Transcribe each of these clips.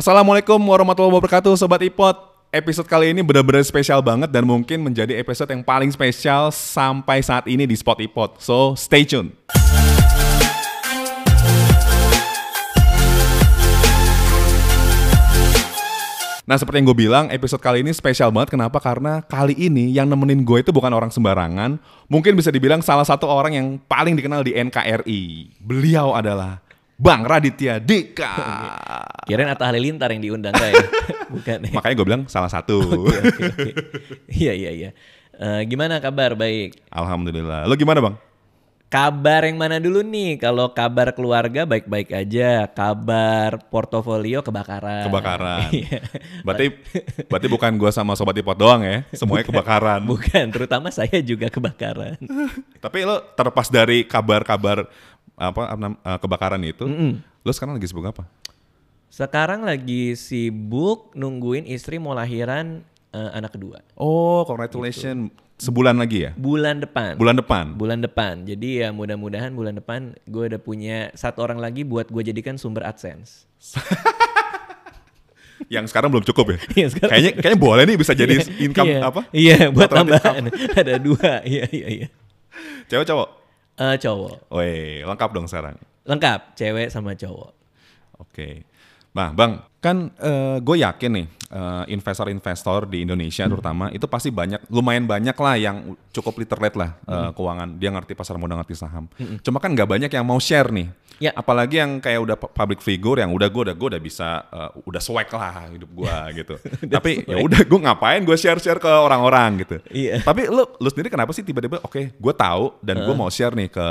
Assalamualaikum warahmatullahi wabarakatuh Sobat Ipot. Episode kali ini benar-benar spesial banget dan mungkin menjadi episode yang paling spesial sampai saat ini di Spot Ipot. So stay tune. Nah seperti yang gue bilang episode kali ini spesial banget. Kenapa? Karena kali ini yang nemenin gue itu bukan orang sembarangan. Mungkin bisa dibilang salah satu orang yang paling dikenal di NKRI Beliau adalah Bang Raditya Dika Kirain Atta Halilintar yang diundang kayak bukan ya. Makanya gue bilang salah satu. Iya iya iya. Eh, gimana kabar? Baik. Alhamdulillah Lo gimana bang? Kabar yang mana dulu nih? Kalau kabar keluarga baik-baik aja. Kabar portofolio kebakaran. Kebakaran Iya. Berarti berarti bukan gue sama Sobat Ipot doang ya Semuanya kebakaran Bukan, terutama saya juga kebakaran. Tapi lo terlepas dari kabar-kabar apa eh, kebakaran itu, lo sekarang lagi sibuk apa? Sekarang lagi sibuk nungguin istri mau lahiran eh, anak kedua. Oh, congratulations. Sebulan lagi ya? Bulan depan. Bulan depan. bulan depan. Jadi ya mudah-mudahan bulan depan gue udah punya satu orang lagi buat gue jadikan sumber AdSense. Yang sekarang belum cukup ya? Iya, sekarang- kayaknya kayaknya boleh nih bisa jadi income Iya, apa? Iya, buat tambahan. Ada dua. Iya, iya, iya. Cewek cowok? Eh, cowok. Weh, lengkap dong sekarang. Lengkap, cewek sama cowok. Oke. Nah, Bang, kan gue yakin nih eh, investor-investor di Indonesia terutama itu pasti banyak, lumayan banyak lah yang cukup literate lah eh, keuangan. Dia ngerti pasar modal, ngerti saham. Cuma kan nggak banyak yang mau share nih. Ya. Apalagi yang kayak udah pu- public figure yang udah gue udah gue udah bisa eh, udah swag lah hidup gue gitu. Tapi ya udah gue ngapain gue share-share ke orang-orang gitu. Iya. Tapi lu lu sendiri kenapa sih tiba-tiba oke gue tahu dan gue mau share nih ke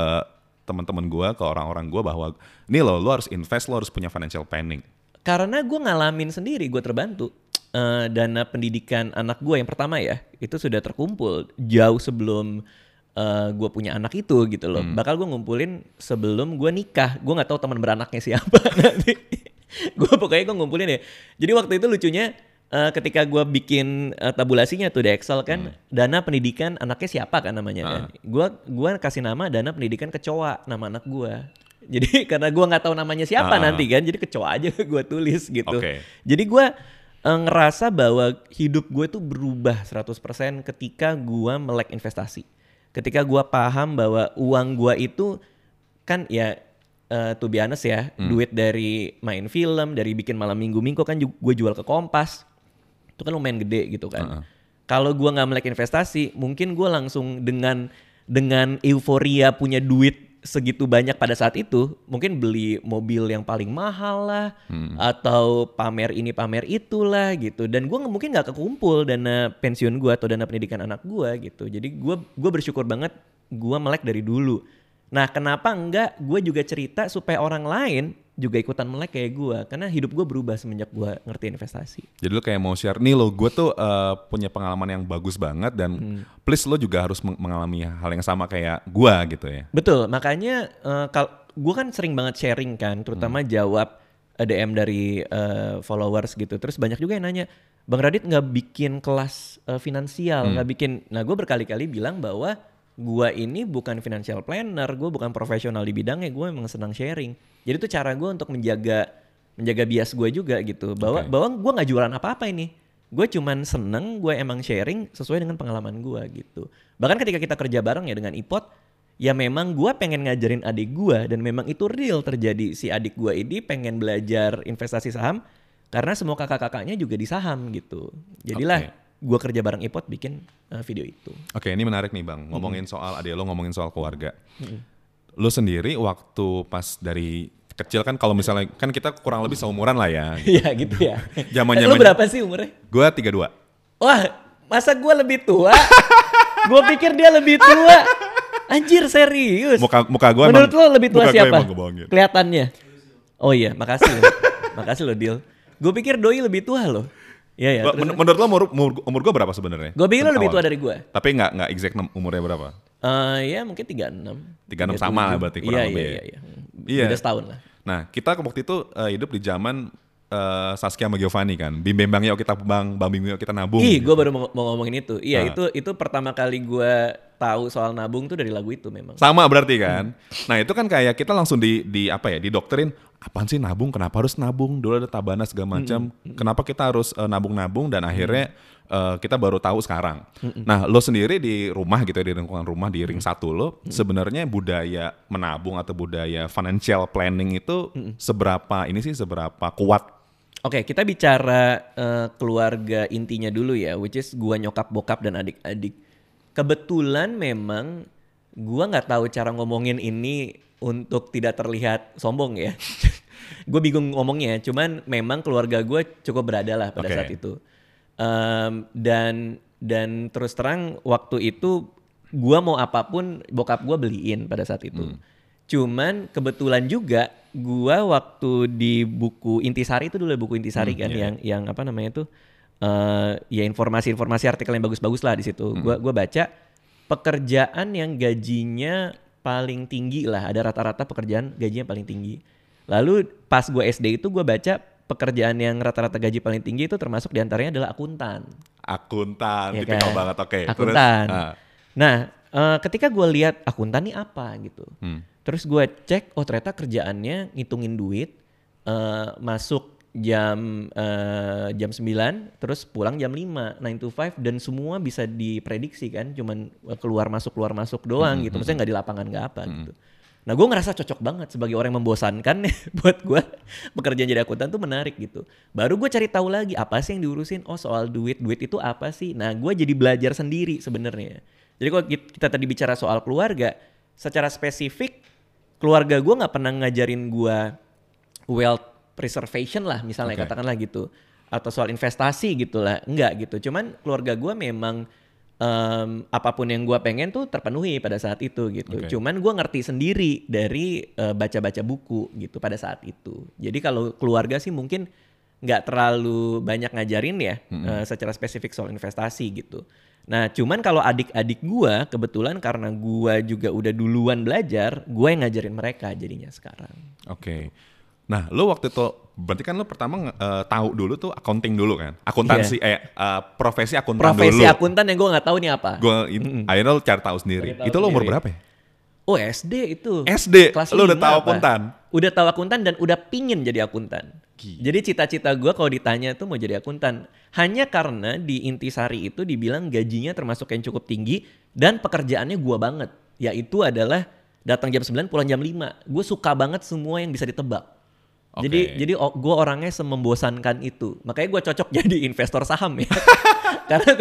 teman-teman gue ke orang-orang gue bahwa ini lo lo harus invest lo harus punya financial planning. Karena gue ngalamin sendiri, gue terbantu. Eh, dana pendidikan anak gue yang pertama ya, itu sudah terkumpul jauh sebelum eh, gue punya anak itu gitu loh. Bakal gue ngumpulin sebelum gue nikah. Gue nggak tahu teman beranaknya siapa nanti. gue pokoknya gue ngumpulin ya. Jadi waktu itu lucunya eh, ketika gue bikin eh, tabulasinya tuh di Excel kan, dana pendidikan anaknya siapa kan namanya kan. Gue gua kasih nama dana pendidikan kecoa nama anak gue. Jadi karena gua nggak tahu namanya siapa Ah. nanti kan, jadi kecoa aja gue tulis gitu. Oke. Jadi gue ngerasa bahwa hidup gue tuh berubah 100% ketika gue melek investasi. Ketika gue paham bahwa uang gue itu kan ya eh, to be honest ya, duit dari main film, dari bikin malam minggu minggu kan gue jual ke Kompas. Itu kan lumayan gede gitu kan. Kalau gue nggak melek investasi, mungkin gue langsung dengan dengan euforia punya duit segitu banyak pada saat itu, mungkin beli mobil yang paling mahal lah, atau pamer ini pamer itulah gitu. Dan gue mungkin nggak kekumpul dana pensiun gue atau dana pendidikan anak gue gitu. Jadi gue gue bersyukur banget gue melek dari dulu. Nah kenapa enggak gue juga cerita supaya orang lain juga ikutan melek kayak gue, karena hidup gue berubah semenjak gue ngerti investasi. Jadi lo kayak mau share nih lo gue tuh eh, punya pengalaman yang bagus banget dan please lo juga harus meng- mengalami hal yang sama kayak gue gitu ya. Betul, makanya eh, kal gue kan sering banget sharing kan, terutama jawab eh, DM dari eh, followers gitu. Terus banyak juga yang nanya, Bang Radit nggak bikin kelas eh, finansial, nggak bikin. Nah gue berkali-kali bilang bahwa gue ini bukan financial planner, gue bukan profesional di bidangnya, gue emang senang sharing. Jadi itu cara gue untuk menjaga menjaga bias gue juga gitu, bahwa Oke. bahwa gue nggak jualan apa-apa ini. Gue cuman seneng, gue emang sharing sesuai dengan pengalaman gue gitu. Bahkan ketika kita kerja bareng ya dengan Ipot, ya memang gue pengen ngajarin adik gue dan memang itu real terjadi si adik gue ini pengen belajar investasi saham karena semua kakak-kakaknya juga di saham gitu jadilah gue kerja bareng ipot bikin uh, video itu Oke ini menarik nih bang ngomongin soal adik lo ngomongin soal keluarga. Lo sendiri waktu pas dari kecil kan kalau misalnya kan kita kurang lebih seumuran lah ya. Iya gitu ya Zaman-zaman- lu berapa sih umurnya Gue 32. wah masa gue lebih tua gue pikir dia lebih tua anjir serius Muka muka gue menurut lo lebih tua gua siapa emang kelihatannya oh iya makasih lo. makasih lo Dil gue pikir doi lebih tua loh Iya ya. Lo- men- menurut lo umur, umur, umur gue berapa sebenarnya? Gue pikir lo lebih tua dari gue. Tapi nggak nggak exact umurnya berapa? Eh ya mungkin 36. 36 sama lah berarti, kurang iya, lebih Iya, ya. iya, iya. Iya. Beda setahun lah. Nah, kita waktu itu eh, hidup di zaman eh, Saskia sama Giovanni kan. Bim bang yuk kita bang, bang bim yuk kita nabung. Ih, gue baru mau, mau ngomongin itu. Iya, Nah. itu itu pertama kali gue tahu soal nabung tuh dari lagu itu memang. Sama berarti kan. Nah, itu kan kayak kita langsung di di apa ya, didoktrin apaan sih nabung? Kenapa harus nabung? Dulu ada tabana segala macam. Kenapa kita harus eh, nabung-nabung dan akhirnya eh, kita baru tahu sekarang. Nah, lo sendiri di rumah gitu ya di lingkungan rumah di ring satu lo sebenarnya budaya menabung atau budaya financial planning itu seberapa ini sih seberapa kuat? Oke, kita bicara eh, keluarga intinya dulu ya, which is gua nyokap bokap dan adik-adik. Kebetulan memang gua nggak tahu cara ngomongin ini untuk tidak terlihat sombong ya. gue bingung ngomongnya, cuman memang keluarga gue cukup berada lah pada Oke. saat itu. Em, dan dan terus terang waktu itu gua mau apa pun bokap gua beliin pada saat itu. Cuman kebetulan juga gua waktu di buku Intisari itu dulu buku Intisari kan yang yang apa namanya itu eh ya informasi-informasi artikel yang bagus-bagus lah di situ. Gua gua baca pekerjaan yang gajinya paling tinggi lah ada rata-rata pekerjaan gajinya paling tinggi. Lalu pas gue SD itu gue baca pekerjaan yang rata-rata gaji paling tinggi itu termasuk di antaranya adalah akuntan. Akuntan, Ya tipikal kan? banget. Oke. terus, Akuntan. ah, Nah, eh, ketika gue lihat akuntan nih apa gitu. hmm. Terus gue cek, oh ternyata kerjaannya ngitungin duit, eh, masuk jam eh, jam 9, terus pulang jam 5, 9 to 5 dan semua bisa diprediksi kan, cuman keluar masuk keluar masuk doang gitu. Maksudnya nggak di lapangan nggak apa gitu. Nah gue ngerasa cocok banget sebagai orang yang membosankan buat gue pekerjaan jadi akuntan tuh menarik gitu. Baru gue cari tahu lagi apa sih yang diurusin. Oh soal duit, duit itu apa sih? Nah gue jadi belajar sendiri sebenarnya. Jadi kalau kit- kita tadi bicara soal keluarga, secara spesifik keluarga gue nggak pernah ngajarin gue wealth preservation lah misalnya Oke. katakanlah gitu atau soal investasi gitu lah enggak gitu cuman keluarga gue memang em, apa pun yang gue pengen tuh terpenuhi pada saat itu gitu. Oke. cuman gue ngerti sendiri dari eh, baca-baca buku gitu pada saat itu. Jadi kalau keluarga sih mungkin nggak terlalu banyak ngajarin ya eh, secara spesifik soal investasi gitu. Nah cuman kalau adik-adik gue kebetulan karena gue juga udah duluan belajar gue yang ngajarin mereka jadinya sekarang. Oke. Nah, lo waktu itu berarti kan lo pertama eh, tahu dulu tuh accounting dulu kan? Akuntansi eh eh, profesi akuntan profesi dulu. akuntan yang gue nggak tahu nih apa. Gue akhirnya lo cari tahu sendiri. Tahu itu lo umur berapa ya? Oh SD itu. SD, lo udah tahu apa? akuntan? Udah tahu akuntan dan udah pingin jadi akuntan. Gila. Jadi cita-cita gue kalau ditanya tuh mau jadi akuntan. Hanya karena di Intisari itu dibilang gajinya termasuk yang cukup tinggi dan pekerjaannya gue banget. Yaitu adalah datang jam 9 pulang jam 5. Gue suka banget semua yang bisa ditebak. Oke. Jadi jadi gue orangnya semembosankan itu. Makanya gue cocok jadi investor saham ya. karena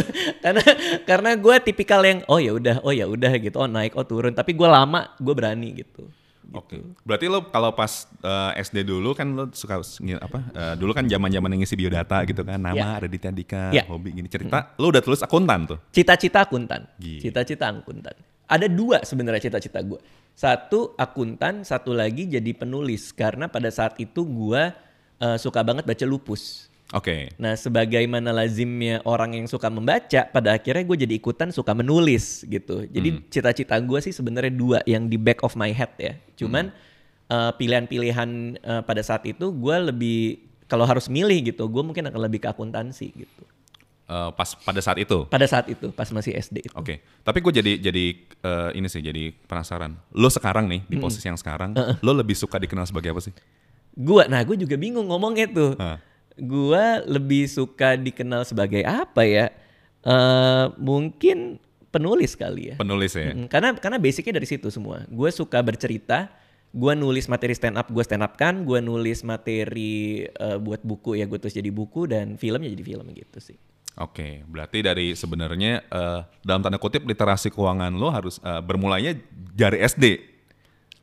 karena karena gue tipikal yang oh ya udah oh ya udah gitu oh naik oh turun tapi gue lama gue berani gitu. Oke. Berarti lo kalau pas eh, SD dulu kan lo suka apa? eh, dulu kan zaman-zaman ngisi biodata gitu kan, nama Ya. Raditya Dika, Ya. hobi gini cerita. Lo udah tulis akuntan tuh. Cita-cita akuntan. Cita-cita akuntan. Ada dua sebenarnya cita-cita gue. Satu akuntan, satu lagi jadi penulis karena pada saat itu gue eh, suka banget baca lupus. Oke. Nah, sebagaimana lazimnya orang yang suka membaca, pada akhirnya gue jadi ikutan suka menulis gitu. Jadi cita-cita gue sih sebenarnya dua yang di back of my head ya. Cuman eh, pilihan-pilihan eh, pada saat itu gue lebih kalau harus milih gitu, gue mungkin akan lebih ke akuntansi gitu. Eh, pas pada saat itu. Pada saat itu, pas masih SD itu. Oke, tapi gue jadi jadi eh, ini sih jadi penasaran. Lo sekarang nih di posisi yang sekarang, lo lebih suka dikenal sebagai apa sih? Gua, nah gue juga bingung ngomongnya tuh. Hah. Gua lebih suka dikenal sebagai apa ya? Eh mungkin penulis kali ya. Penulis ya. Mm, karena karena basicnya dari situ semua. Gue suka bercerita, gue nulis materi stand up, gue stand up kan, gue nulis materi eh, buat buku ya gue tulis jadi buku dan filmnya jadi film gitu sih. Oke, berarti dari sebenarnya eh, dalam tanda kutip literasi keuangan lo harus eh, bermulainya dari SD.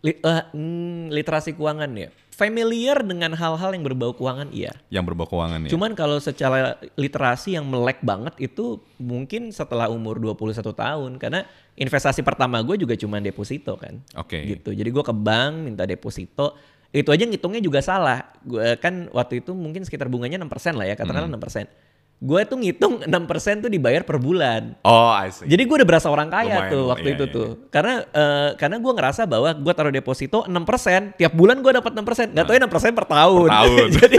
Li- eh, mm, literasi keuangan ya. Familiar dengan hal-hal yang berbau keuangan iya. yang berbau keuangan ya. Cuman kalau secara literasi yang melek banget itu mungkin setelah umur 21 tahun karena investasi pertama gue juga cuma deposito kan. Oke. Gitu. Jadi gue ke bank minta deposito. Itu aja ngitungnya juga salah. Gue kan waktu itu mungkin sekitar bunganya 6% lah ya, katakanlah 6%. Gue tuh ngitung 6% tuh dibayar per bulan. Oh, I see. Jadi gue udah berasa orang kaya Lumayan, tuh lumayan. waktu Iya, itu iya, tuh. Karena eh, karena gue ngerasa bahwa gue taruh deposito 6%, tiap bulan gue dapat 6%. Gak tau ya 6% per tahun. Per tahun. Jadi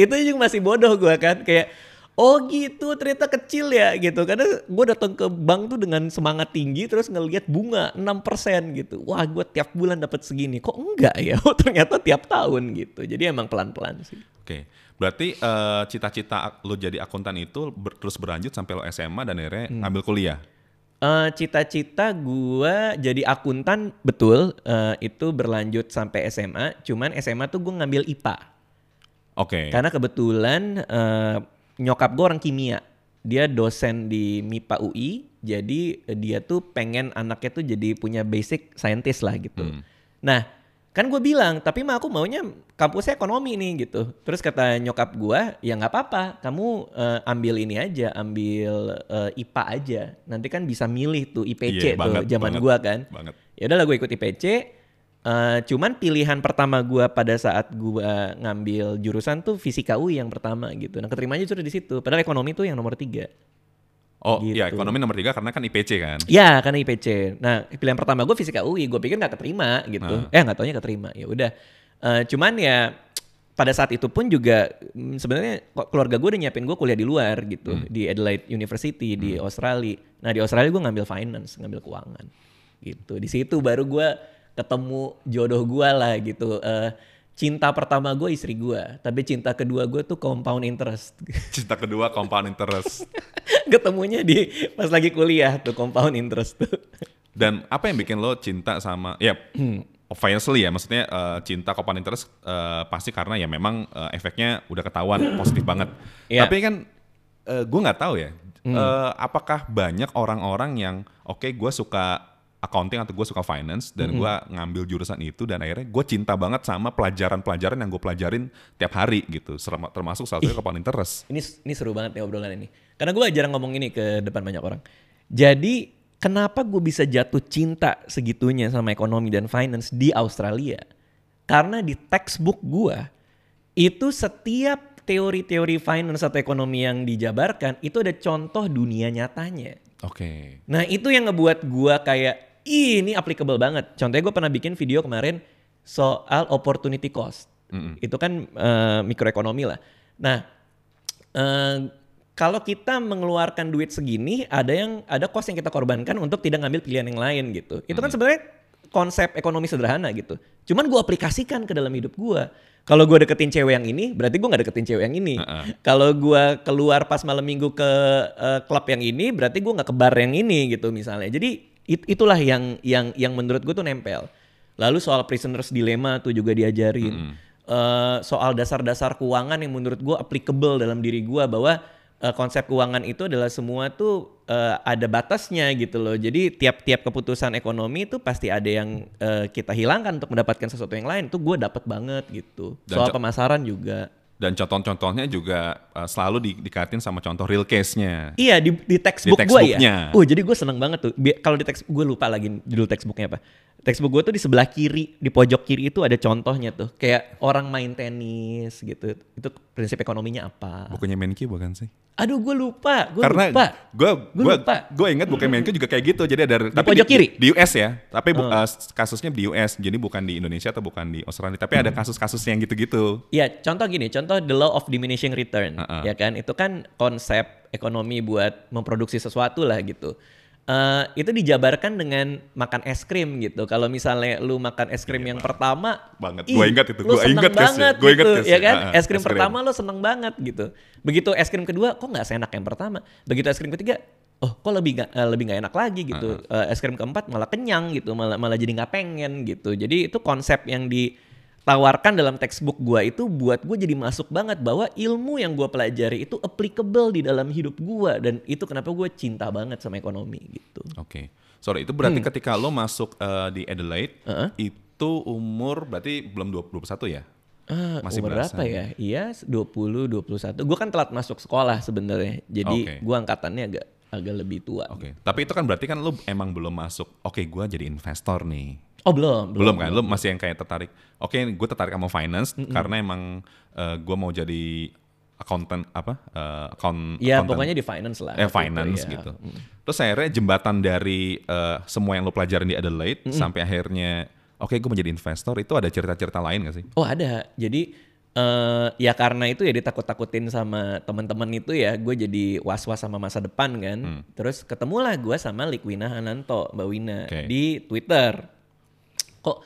itu juga masih bodoh gue kan kayak oh gitu ternyata kecil ya gitu karena gue datang ke bank tuh dengan semangat tinggi terus ngelihat bunga 6% gitu wah gue tiap bulan dapat segini kok enggak ya oh ternyata tiap tahun gitu jadi emang pelan-pelan sih Oke, berarti eh, cita-cita lo jadi akuntan itu ber- terus berlanjut sampai lo SMA dan akhirnya Hmm. ngambil kuliah. Eh, cita-cita gue jadi akuntan betul eh, itu berlanjut sampai SMA cuman SMA tuh gue ngambil IPA Oke. Karena kebetulan eh, nyokap gue orang kimia. Dia dosen di MIPA UI, jadi dia tuh pengen anaknya tuh jadi punya basic scientist lah gitu. Nah, kan gue bilang, tapi mah aku maunya kampusnya ekonomi nih gitu. Terus kata nyokap gue, ya nggak apa-apa, kamu eh, ambil ini aja, ambil eh, IPA aja. Nanti kan bisa milih tuh IPC Iya, tuh banget, zaman gue kan. banget. Ya udahlah gue ikut IPC. Eh, cuman pilihan pertama gua pada saat gua ngambil jurusan tuh fisika UI yang pertama gitu. Nah keterimanya justru di situ. Padahal ekonomi tuh yang nomor tiga. Oh gitu. iya, ekonomi nomor tiga karena kan IPC kan. Ya karena IPC. Nah pilihan pertama gue fisika UI. Gue pikir nggak keterima gitu. Ah. Eh nggak taunya keterima. Ya udah. Eh, cuman ya pada saat itu pun juga mm, sebenarnya keluarga gue udah nyiapin gue kuliah di luar gitu di Adelaide University di Australia. Nah di Australia gue ngambil finance, ngambil keuangan gitu. Di situ baru gue ketemu jodoh gue lah gitu. Eh, cinta pertama gue istri gue, tapi cinta kedua gue tuh compound interest. Cinta kedua compound interest. Ketemunya di pas lagi kuliah tuh compound interest tuh. Dan apa yang bikin lo cinta sama ya Hmm. obviously ya maksudnya eh, cinta compound interest eh, pasti karena ya memang eh, efeknya udah ketahuan positif banget. Iya. Tapi kan eh, gue nggak tahu ya Hmm. eh, apakah banyak orang-orang yang oke gue suka accounting atau gue suka finance dan Hmm. gue ngambil jurusan itu dan akhirnya gue cinta banget sama pelajaran-pelajaran yang gue pelajarin tiap hari gitu termasuk salah satunya compound interest. Ini ini seru banget nih obrolan ini. Karena gue jarang ngomong ini ke depan banyak orang. Jadi kenapa gue bisa jatuh cinta segitunya sama ekonomi dan finance di Australia? Karena di textbook gue itu setiap teori-teori finance atau ekonomi yang dijabarkan itu ada contoh dunia nyatanya. Oke. Nah itu yang ngebuat gue kayak "Ih, ini applicable banget. Contohnya gue pernah bikin video kemarin soal opportunity cost. Itu kan eh, mikroekonomi lah. Nah eh, kalau kita mengeluarkan duit segini, ada yang ada cost yang kita korbankan untuk tidak ngambil pilihan yang lain gitu. Itu kan sebenarnya konsep ekonomi sederhana gitu. Cuman gue aplikasikan ke dalam hidup gue. Kalau gue deketin cewek yang ini, berarti gue nggak deketin cewek yang ini. Kalau gue keluar pas malam minggu ke eh, klub yang ini, berarti gue nggak ke bar yang ini gitu misalnya. Jadi it- itulah yang yang yang menurut gue tuh nempel. Lalu soal prisoners dilemma tuh juga diajarin. Eh, soal dasar-dasar keuangan yang menurut gue applicable dalam diri gue bahwa eh, konsep keuangan itu adalah semua tuh eh, ada batasnya gitu loh. Jadi tiap-tiap keputusan ekonomi itu pasti ada yang eh, kita hilangkan untuk mendapatkan sesuatu yang lain. Itu gue dapat banget gitu. Dan Soal pemasaran juga. Dan contoh-contohnya juga eh, selalu di, dikatin sama contoh real case-nya. Iya di, di textbook Di gue ya. Oh jadi gue seneng banget tuh. Kalau di teks gue lupa lagi judul textbooknya apa. Textbook gue tuh di sebelah kiri, di pojok kiri itu ada contohnya tuh. Kayak orang main tenis gitu. Itu prinsip ekonominya apa. Bukunya Menki bukan sih? Aduh gue lupa, gue Karena lupa. gue Gua gue lupa. gue ingat bukan Menki juga kayak gitu. Jadi ada tapi pojok kiri? di US ya. Tapi bu- eh, kasusnya di US. Jadi bukan di Indonesia atau bukan di Australia. Tapi ada kasus-kasus yang gitu-gitu. Ya contoh gini, contoh the law of diminishing return, Uh-uh. ya kan? Itu kan konsep ekonomi buat memproduksi sesuatu lah gitu. Eh, itu dijabarkan dengan makan es krim gitu. Kalau misalnya lu makan es krim yang pertama, Banget. Gua ingat itu, seneng ingat banget gua ingat gitu, ya kan? Uh-uh, es krim es krim. pertama lu seneng banget gitu. Begitu es krim kedua, kok nggak seenak yang pertama. Begitu es krim ketiga, oh kok lebih nggak eh, lebih nggak enak lagi gitu. Uh-uh. Eh, es krim keempat malah kenyang gitu, malah malah jadi nggak pengen gitu. Jadi itu konsep yang ditawarkan dalam textbook gua itu buat gue jadi masuk banget bahwa ilmu yang gua pelajari itu applicable di dalam hidup gua dan itu kenapa gue cinta banget sama ekonomi gitu. Oke. Sorry, itu berarti ketika lo masuk eh, di Adelaide Hmm. Uh-uh. itu umur berarti belum 21 ya? Ah, Masih umur berapa ya? Iya, 20 21. Gua kan telat masuk sekolah sebenarnya. Jadi Oke. gua angkatannya agak agak lebih tua. Oke. Tapi itu kan berarti kan lo emang belum masuk. Oke, gua jadi investor nih. Oh, belum, Belum, kan? Lo masih yang kayak tertarik. Oke, gue tertarik sama finance karena emang eh, gua mau jadi accountant apa? Eh, account, Ya, accountant. pokoknya di finance lah. eh waktu itu, finance ya. gitu. Terus akhirnya jembatan dari eh, semua yang lo pelajarin di Adelaide sampai akhirnya oke gue menjadi investor itu ada cerita-cerita lain gak sih? Oh ada. Jadi eh ya karena itu ya ditakut-takutin sama teman-teman itu ya, gue jadi was-was sama masa depan kan. Hmm. Terus ketemulah gue sama Likwina Hananto, Mbak Wina Oke. di Twitter. Kok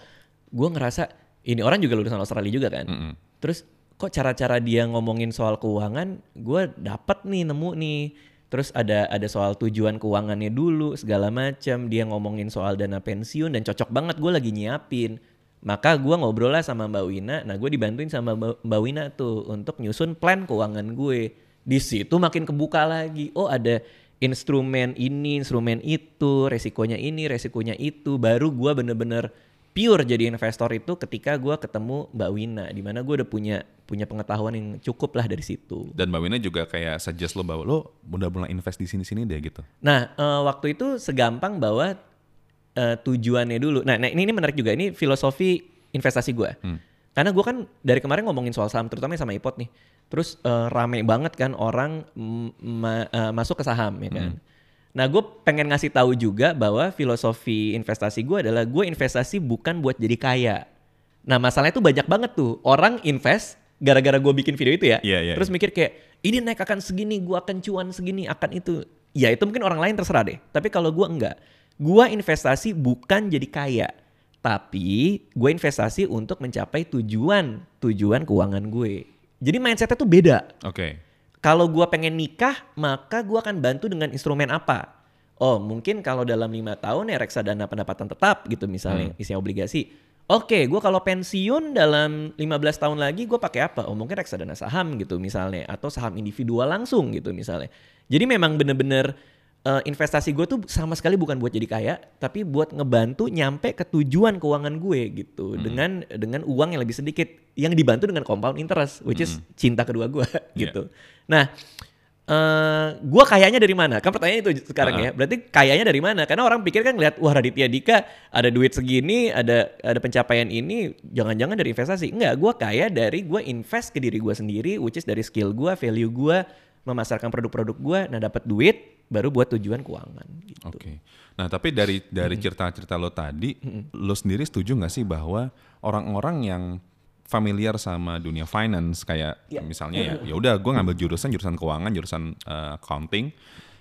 gue ngerasa ini orang juga lulusan Australia juga kan. Mm-mm. Terus kok cara-cara dia ngomongin soal keuangan, gue dapet nih nemu nih. Terus ada ada soal tujuan keuangannya dulu segala macam. Dia ngomongin soal dana pensiun dan cocok banget gue lagi nyiapin. Maka gue ngobrol lah sama Mbak Wina. Nah gue dibantuin sama Mbak Mbak Wina tuh untuk nyusun plan keuangan gue. Di situ makin kebuka lagi. Oh ada instrumen ini, instrumen itu, resikonya ini, resikonya itu. Baru gue bener-bener pure jadi investor itu ketika gue ketemu Mbak Wina. Di mana gue udah punya punya pengetahuan yang cukup lah dari situ. Dan Mbak Wina juga kayak suggest lo bahwa lo udah mulai invest di sini-sini deh gitu. Nah, eh, waktu itu segampang bahwa eh, tujuannya dulu. Nah, nah, ini, ini menarik juga. Ini filosofi investasi gue. Karena gue kan dari kemarin ngomongin soal saham, terutama sama ipot nih. Terus eh, rame banget kan orang ma- eh, masuk ke saham ya kan. Nah, gue pengen ngasih tahu juga bahwa filosofi investasi gue adalah gue investasi bukan buat jadi kaya. Nah, masalahnya tuh banyak banget tuh orang invest gara-gara gue bikin video itu ya. Iya, iya, Terus mikir kayak ini naik akan segini, gua akan cuan segini, akan itu. Ya itu mungkin orang lain terserah deh. Tapi kalau gua enggak, gua investasi bukan jadi kaya, tapi gue investasi untuk mencapai tujuan tujuan keuangan gue. Jadi mindsetnya tuh beda. Oke. Kalau gua pengen nikah, maka gua akan bantu dengan instrumen apa? Oh, mungkin kalau dalam lima tahun ya reksadana pendapatan tetap gitu misalnya, isinya obligasi. Oke, gua kalau pensiun dalam 15 tahun lagi gua pakai apa? Oh, mungkin reksadana saham gitu misalnya atau saham individual langsung gitu misalnya. Jadi memang bener-bener eh, investasi gue tuh sama sekali bukan buat jadi kaya, tapi buat ngebantu nyampe ke tujuan keuangan gue gitu dengan dengan uang yang lebih sedikit yang dibantu dengan compound interest, which is cinta kedua gue gitu. Nah, eh gue kayaknya dari mana? Kan pertanyaannya itu sekarang ya. Berarti kayaknya dari mana? Karena orang pikir kan ngeliat wah Raditya Dika ada duit segini, ada ada pencapaian ini, jangan-jangan dari investasi. Enggak, gue kaya dari gue invest ke diri gue sendiri, which is dari skill gue, value gue, memasarkan produk-produk gue, nah dapat duit, baru buat tujuan keuangan. Gitu. Oke. Nah, tapi dari dari cerita-cerita lo tadi, lo sendiri setuju nggak sih bahwa orang-orang yang familiar sama dunia finance kayak Ya. misalnya ya ya udah gue ngambil jurusan jurusan keuangan, jurusan eh, accounting,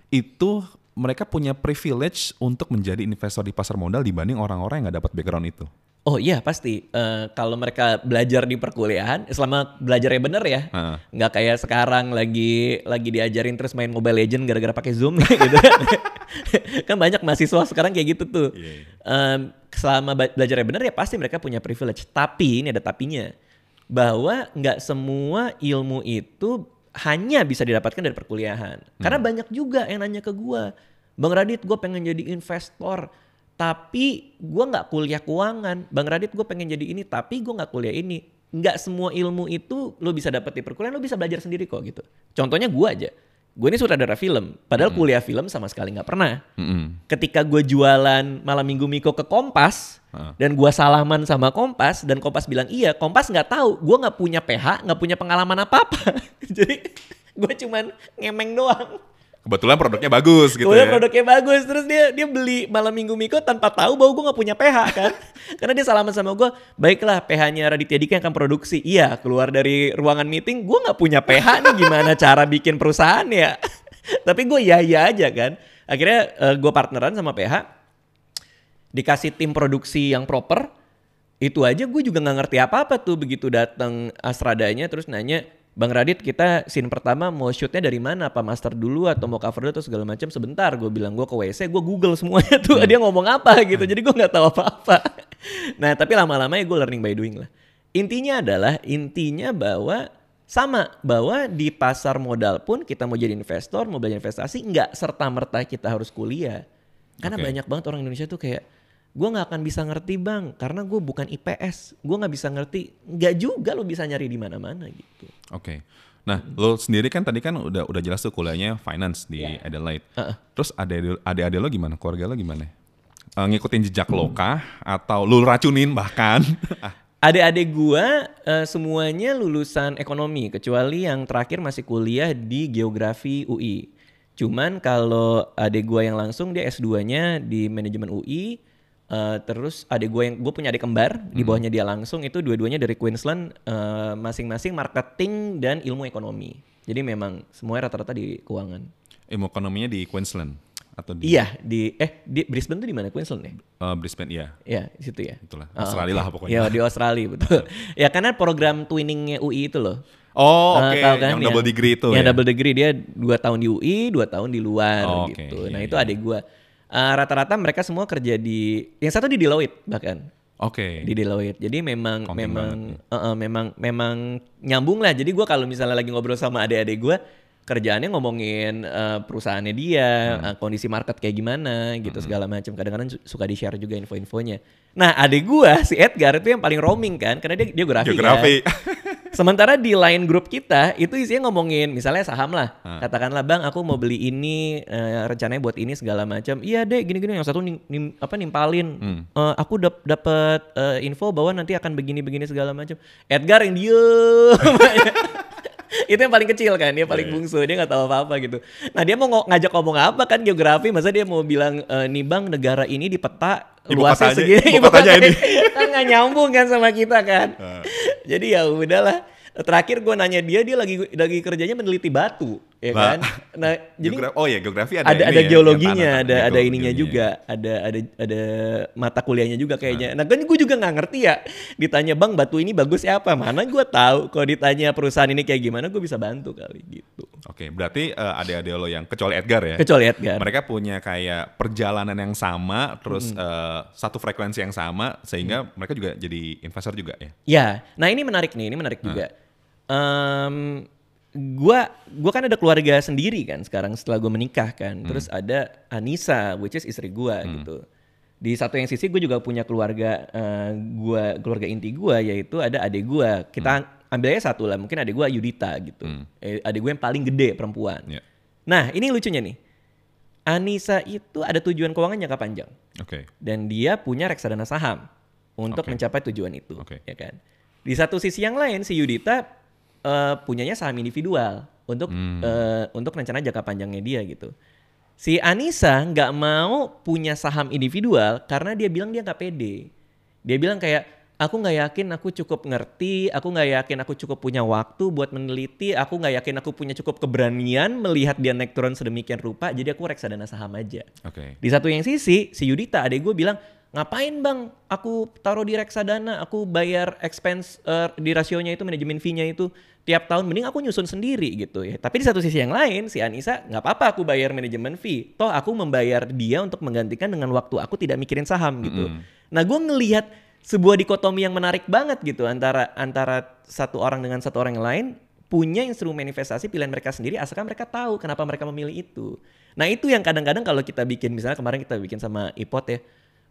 itu mereka punya privilege untuk menjadi investor di pasar modal dibanding orang-orang yang nggak dapat background itu. Oh iya pasti. Eh, kalau mereka belajar di perkuliahan, selama belajarnya bener ya, Heeh. nggak kayak sekarang lagi lagi diajarin terus main Mobile Legend gara-gara pakai Zoom gitu. kan banyak mahasiswa sekarang kayak gitu tuh. Em, selama ba- belajarnya bener ya pasti mereka punya privilege. Tapi ini ada tapinya, bahwa nggak semua ilmu itu hanya bisa didapatkan dari perkuliahan. Karena banyak juga yang nanya ke gua, Bang Radit, gue pengen jadi investor tapi gue nggak kuliah keuangan. Bang Radit gue pengen jadi ini tapi gue nggak kuliah ini. Nggak semua ilmu itu lo bisa dapet di perkuliahan lo bisa belajar sendiri kok gitu. Contohnya gue aja. Gue ini sutradara film. Padahal kuliah film sama sekali nggak pernah. Mm-mm. ketika gue jualan malam minggu Miko ke Kompas Heeh. dan gue salaman sama Kompas dan Kompas bilang iya Kompas nggak tahu. Gue nggak punya PH nggak punya pengalaman apa apa jadi gue cuman ngemeng doang Kebetulan produknya bagus gitu Kemudian ya. produknya bagus. Terus dia dia beli malam minggu Miko tanpa tahu bahwa gue nggak punya PH kan? Karena dia salaman sama gue baiklah PH-nya Raditya Dika yang akan produksi. Iya keluar dari ruangan meeting gue nggak punya PH nih. Gimana cara bikin perusahaan ya? Tapi gue ya ya aja kan? Akhirnya gue partneran sama PH dikasih tim produksi yang proper. Itu aja gue juga nggak ngerti apa-apa tuh begitu datang Astradanya terus nanya Bang Radit kita scene pertama mau shootnya dari mana? Apa master dulu atau mau cover dulu atau segala macam? Sebentar gue bilang gue ke WC gue google semuanya tuh. Dia ngomong apa gitu jadi gue nggak tahu apa-apa. Nah tapi lama-lama ya gue learning by doing lah. Intinya adalah intinya bahwa sama bahwa di pasar modal pun kita mau jadi investor mau belajar investasi nggak serta merta kita harus kuliah. Karena Oke. banyak banget orang Indonesia tuh kayak gue nggak akan bisa ngerti bang karena gue bukan IPS gue nggak bisa ngerti nggak juga lo bisa nyari di mana-mana gitu Oke. Nah, lo sendiri kan tadi kan udah udah jelas tuh kuliahnya finance di Adelaide. Heeh. Terus ada adik-adik lo gimana? Keluarga lo gimana? Eh, ngikutin jejak lo kah? Atau lo racunin bahkan? Ah, adik-adik gue eh, semuanya lulusan ekonomi kecuali yang terakhir masih kuliah di geografi UI cuman kalau adik gue yang langsung dia S2-nya di manajemen UI Eh, terus adik gue yang gue punya adik kembar Hmm. di bawahnya dia langsung itu dua-duanya dari Queensland eh, masing-masing marketing dan ilmu ekonomi. Jadi memang semuanya rata-rata di keuangan. Ilmu ekonominya di Queensland atau di Iya di eh di Brisbane tuh di mana Queensland ya? eh, Brisbane ya. Ya di situ ya. Itulah. Oh, Australia lah pokoknya. Ya di Australia betul. ya karena program twinningnya UI itu loh. Oh, Eh, oke. tahu kan yang double degree itu Yang ya. double degree dia dua tahun di UI, dua tahun di luar Oh, gitu. Iya, nah iya. itu adik gue. Rata-rata mereka semua kerja di, yang satu di Deloitte bahkan Oke. di Deloitte. Jadi memang Accounting memang eh, eh, memang memang nyambung lah. Jadi gua kalau misalnya lagi ngobrol sama adik-adik gua kerjaannya ngomongin eh, perusahaannya dia, Hmm. eh, kondisi market kayak gimana gitu segala macam. Kadang-kadang su- suka di-share juga info-infonya. Nah, adik gua si Edgar itu yang paling roaming kan karena dia geografi. Geografi. kan. Sementara di line grup kita itu isinya ngomongin misalnya saham lah. Ah. Katakanlah bang aku mau beli ini eh, rencananya buat ini segala macam. Iya deh gini-gini yang satu nim, nim- apa nimpalin. Hmm. Eh, aku dap dapat eh, info bahwa nanti akan begini-begini segala macam. Edgar yang diem. itu yang paling kecil kan dia paling Iya, bungsu dia nggak tahu apa-apa gitu. Nah dia mau ngajak ngomong apa kan geografi? Masa dia mau bilang e, nih bang negara ini di peta Ibu luasnya segini. ibu kotanya ini. kan nggak nyambung kan sama kita kan. Ah. jadi ya udahlah. Terakhir gue nanya dia dia lagi lagi kerjanya meneliti batu ya Nah, kan nah jadi Geogra- oh ya geografi ada ada ada ya, geologinya, yang ada tanah- ada ininya geologinya. juga, ada ada ada mata kuliahnya juga kayaknya. Nah, kan gue juga nggak ngerti ya. Ditanya bang batu ini bagus ya apa? Mana gue tahu. Kalau ditanya perusahaan ini kayak gimana, gue bisa bantu kali gitu. Oke, berarti eh, adik-adik lo yang kecuali Edgar ya. Kecuali Edgar. Mereka punya kayak perjalanan yang sama, terus eh, satu frekuensi yang sama, sehingga mereka juga jadi investor juga ya. Ya, nah ini menarik nih, ini menarik juga. Em, gua gua kan ada keluarga sendiri kan sekarang setelah gue menikah kan. Terus ada Anissa, which is istri gua gitu. Di satu yang sisi gue juga punya keluarga eh, gua keluarga inti gua yaitu ada adik gua. Kita ambil aja satu lah, mungkin adik gua Yudita gitu. Eh, adik gue yang paling gede perempuan. Ya. Nah, ini lucunya nih. Anissa itu ada tujuan keuangan jangka panjang Oke. dan dia punya reksadana saham untuk Oke. mencapai tujuan itu, Oke. ya kan. Di satu sisi yang lain si Yudita eh, punyanya saham individual untuk Hmm. eh, untuk rencana jangka panjangnya dia gitu. Si Anissa nggak mau punya saham individual karena dia bilang dia nggak pede. Dia bilang kayak aku nggak yakin aku cukup ngerti, aku nggak yakin aku cukup punya waktu buat meneliti, aku nggak yakin aku punya cukup keberanian melihat dia naik turun sedemikian rupa, jadi aku reksadana saham aja. Oke. Di satu yang sisi, si Yudita adek gue bilang, ngapain bang aku taruh di reksadana, aku bayar expense eh, di rasionya itu, manajemen fee-nya itu tiap tahun, mending aku nyusun sendiri gitu ya. Tapi di satu sisi yang lain, si Anissa nggak apa-apa aku bayar manajemen fee. Toh aku membayar dia untuk menggantikan dengan waktu aku tidak mikirin saham gitu. Nah gue ngelihat sebuah dikotomi yang menarik banget gitu antara antara satu orang dengan satu orang yang lain punya instrumen investasi pilihan mereka sendiri asalkan mereka tahu kenapa mereka memilih itu. Nah itu yang kadang-kadang kalau kita bikin misalnya kemarin kita bikin sama Ipot ya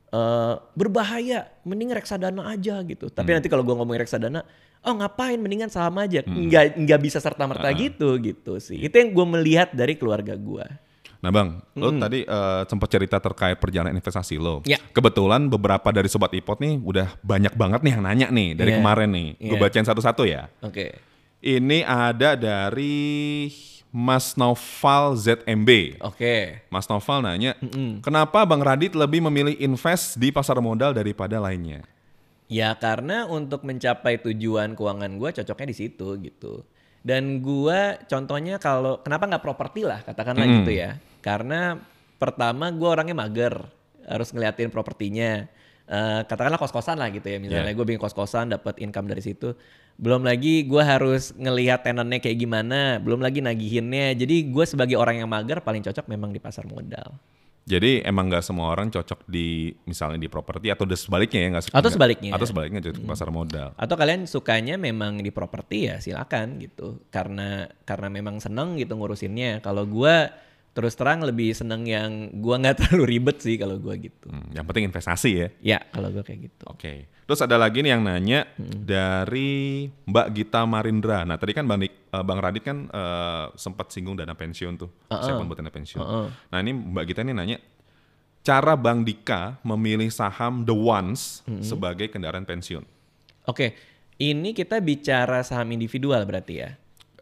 eh, berbahaya, mending reksadana aja gitu. Tapi nanti kalau gua ngomongin reksadana, oh ngapain mendingan saham aja, nggak nggak bisa serta merta gitu gitu sih. Itu yang gue melihat dari keluarga gua. Nah bang, lo tadi eh, sempat cerita terkait perjalanan investasi lo. Ya. Kebetulan beberapa dari sobat ipot nih udah banyak banget nih yang nanya nih dari Iya. kemarin nih. Gue Iya. bacain satu-satu ya. Oke. Ini ada dari Mas Noval ZMB. Oke. Mas Noval nanya, kenapa Bang Radit lebih memilih invest di pasar modal daripada lainnya? Ya karena untuk mencapai tujuan keuangan gua cocoknya di situ gitu. Dan gua contohnya kalau kenapa nggak properti lah katakanlah Hmm. gitu ya. Karena pertama gua orangnya mager, harus ngeliatin propertinya. Eh, katakanlah kos-kosan lah gitu ya. Misalnya Yeah. gue bikin kos-kosan dapat income dari situ. Belum lagi gua harus ngelihat tenannya kayak gimana, belum lagi nagihinnya. Jadi gue sebagai orang yang mager paling cocok memang di pasar modal. Jadi emang nggak semua orang cocok di misalnya di properti atau sebaliknya ya nggak Atau nggak- sebaliknya. atau sebaliknya cocok di pasar modal. Atau kalian sukanya memang di properti ya silakan gitu. Karena karena memang seneng gitu ngurusinnya. Kalau gua terus terang lebih seneng yang gua nggak terlalu ribet sih kalau gua gitu. Hmm, yang penting investasi ya. Ya kalau gua kayak gitu. Oke. Terus ada lagi nih yang nanya dari Mbak Gita Marindra. Nah tadi kan Bang, Dik- eh, Bang Radit kan eh, sempat singgung dana pensiun tuh. Siapa buat dana pensiun. Uh-uh. Nah ini Mbak Gita ini nanya, cara Bang Dika memilih saham The Ones sebagai kendaraan pensiun. Oke, ini kita bicara saham individual berarti ya.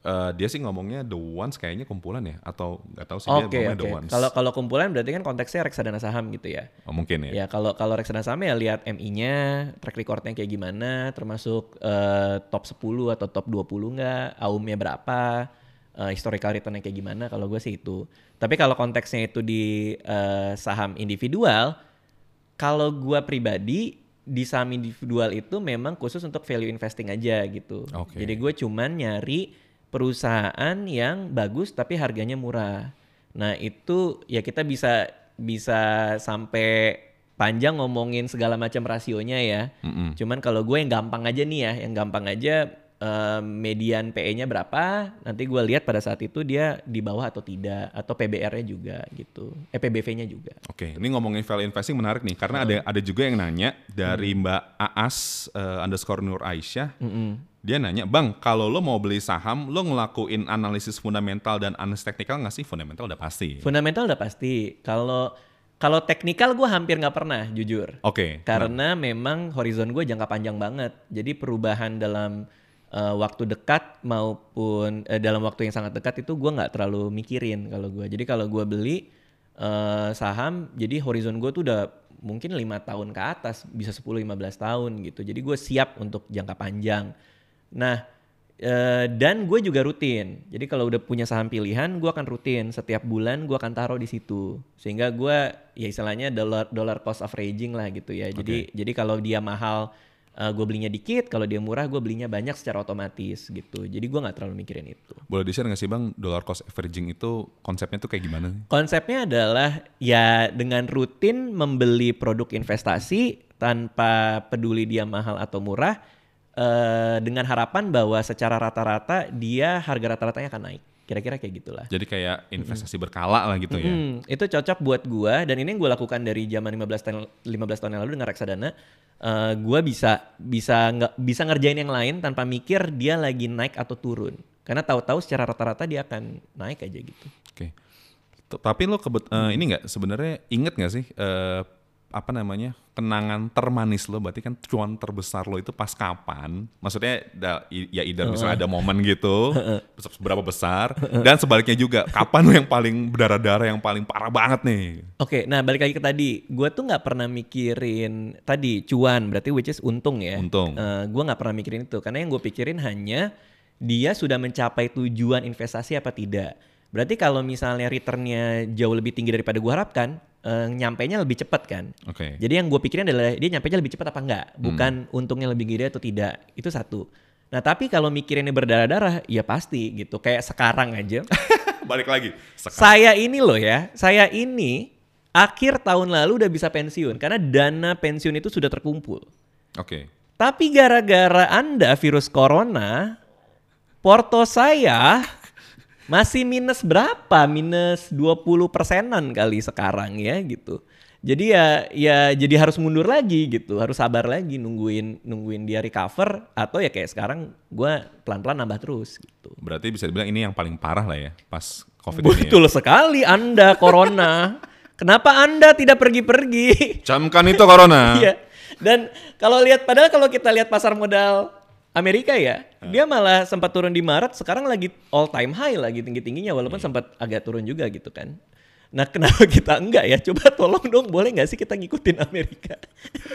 Eh, dia sih ngomongnya the ones kayaknya kumpulan ya atau nggak tahu sih dia Oke ngomongnya oke. the ones. Kalau kalau kumpulan berarti kan konteksnya reksadana saham gitu ya. Oh, mungkin ya. Ya kalau kalau reksadana saham ya lihat MI-nya, track recordnya kayak gimana, termasuk eh, top 10 atau top 20 nggak, AUM-nya berapa, eh, historical return-nya kayak gimana. Kalau gue sih itu. Tapi kalau konteksnya itu di eh, saham individual, kalau gue pribadi di saham individual itu memang khusus untuk value investing aja gitu. Oke. Jadi gue cuman nyari perusahaan yang bagus tapi harganya murah. Nah itu ya kita bisa bisa sampai panjang ngomongin segala macam rasionya ya. Mm-mm. Cuman kalau gue yang gampang aja nih ya, yang gampang aja eh, median PE-nya berapa, nanti gue lihat pada saat itu dia di bawah atau tidak, atau PBR-nya juga gitu, eh PBV-nya juga. Oke, ini ngomongin value investing menarik nih karena ada ada juga yang nanya dari Mbak Aas eh, underscore Nur Aisyah. Dia nanya, Bang, kalau lo mau beli saham, lo ngelakuin analisis fundamental dan analisis teknikal nggak sih? Fundamental udah pasti. Fundamental udah pasti. Kalau kalau teknikal gue hampir nggak pernah, jujur. Oke. Karena memang horizon gue jangka panjang banget. Jadi perubahan dalam eh, waktu dekat maupun eh, dalam waktu yang sangat dekat itu gue nggak terlalu mikirin kalau gue. Jadi kalau gue beli eh, saham, jadi horizon gue tuh udah mungkin lima tahun ke atas, bisa 10-15 tahun gitu. Jadi gue siap untuk jangka panjang. Nah, eh, dan gue juga rutin. Jadi kalau udah punya saham pilihan, gue akan rutin setiap bulan gue akan taruh di situ. Sehingga gue ya istilahnya dollar dollar cost averaging lah gitu ya. Jadi jadi kalau dia mahal gue belinya dikit, kalau dia murah gue belinya banyak secara otomatis gitu. Jadi gue nggak terlalu mikirin itu. Boleh di-share nggak sih Bang, dollar cost averaging itu konsepnya tuh kayak gimana? sih? Konsepnya adalah ya dengan rutin membeli produk investasi tanpa peduli dia mahal atau murah eh, dengan harapan bahwa secara rata-rata dia harga rata-ratanya akan naik. Kira-kira kayak gitulah. Jadi kayak investasi berkala lah gitu ya. Hmm, itu cocok buat gua dan ini yang gue lakukan dari zaman 15 tahun 15 tahun yang lalu dengan reksadana. Eh, gua bisa bisa nggak bisa ngerjain yang lain tanpa mikir dia lagi naik atau turun. Karena tahu-tahu secara rata-rata dia akan naik aja gitu. Oke. T- Tapi lo kebet eh, ini nggak sebenarnya inget nggak sih eh, apa namanya kenangan termanis lo berarti kan cuan terbesar lo itu pas kapan? Maksudnya da- ya either misalnya ada momen gitu seberapa besar dan sebaliknya juga kapan lo yang paling berdarah-darah yang paling parah banget nih? Oke, nah balik lagi ke tadi, gue tuh nggak pernah mikirin tadi cuan, berarti which is untung ya. Untung. gue nggak pernah mikirin itu, karena yang gue pikirin hanya dia sudah mencapai tujuan investasi apa tidak. Berarti kalau misalnya returnnya jauh lebih tinggi daripada gue harapkan, eh, nyampainya lebih cepat kan. Oke. Jadi yang gue pikirin adalah dia nyampainya lebih cepat apa enggak, bukan untungnya lebih gede atau tidak. Itu satu. Nah tapi kalau mikirinnya berdarah-darah, ya pasti gitu. Kayak sekarang aja. Balik lagi. Sekarang. Saya ini loh ya, saya ini akhir tahun lalu udah bisa pensiun karena dana pensiun itu sudah terkumpul. Oke. Tapi gara-gara Anda virus corona, porto saya masih minus berapa? Minus 20 persenan kali sekarang ya gitu. Jadi ya ya jadi harus mundur lagi gitu, harus sabar lagi nungguin nungguin dia recover atau ya kayak sekarang gua pelan-pelan nambah terus gitu. Berarti bisa dibilang ini yang paling parah lah ya pas covid ini. Ya. Betul sekali Anda corona. Kenapa Anda tidak pergi-pergi? Camkan itu corona. Iya. Dan kalau lihat padahal kalau kita lihat pasar modal Amerika ya, dia malah sempat turun di Maret, sekarang lagi all time high lagi tinggi-tingginya walaupun sempat agak turun juga gitu kan. Nah kenapa kita enggak ya? Coba tolong dong boleh nggak sih kita ngikutin Amerika?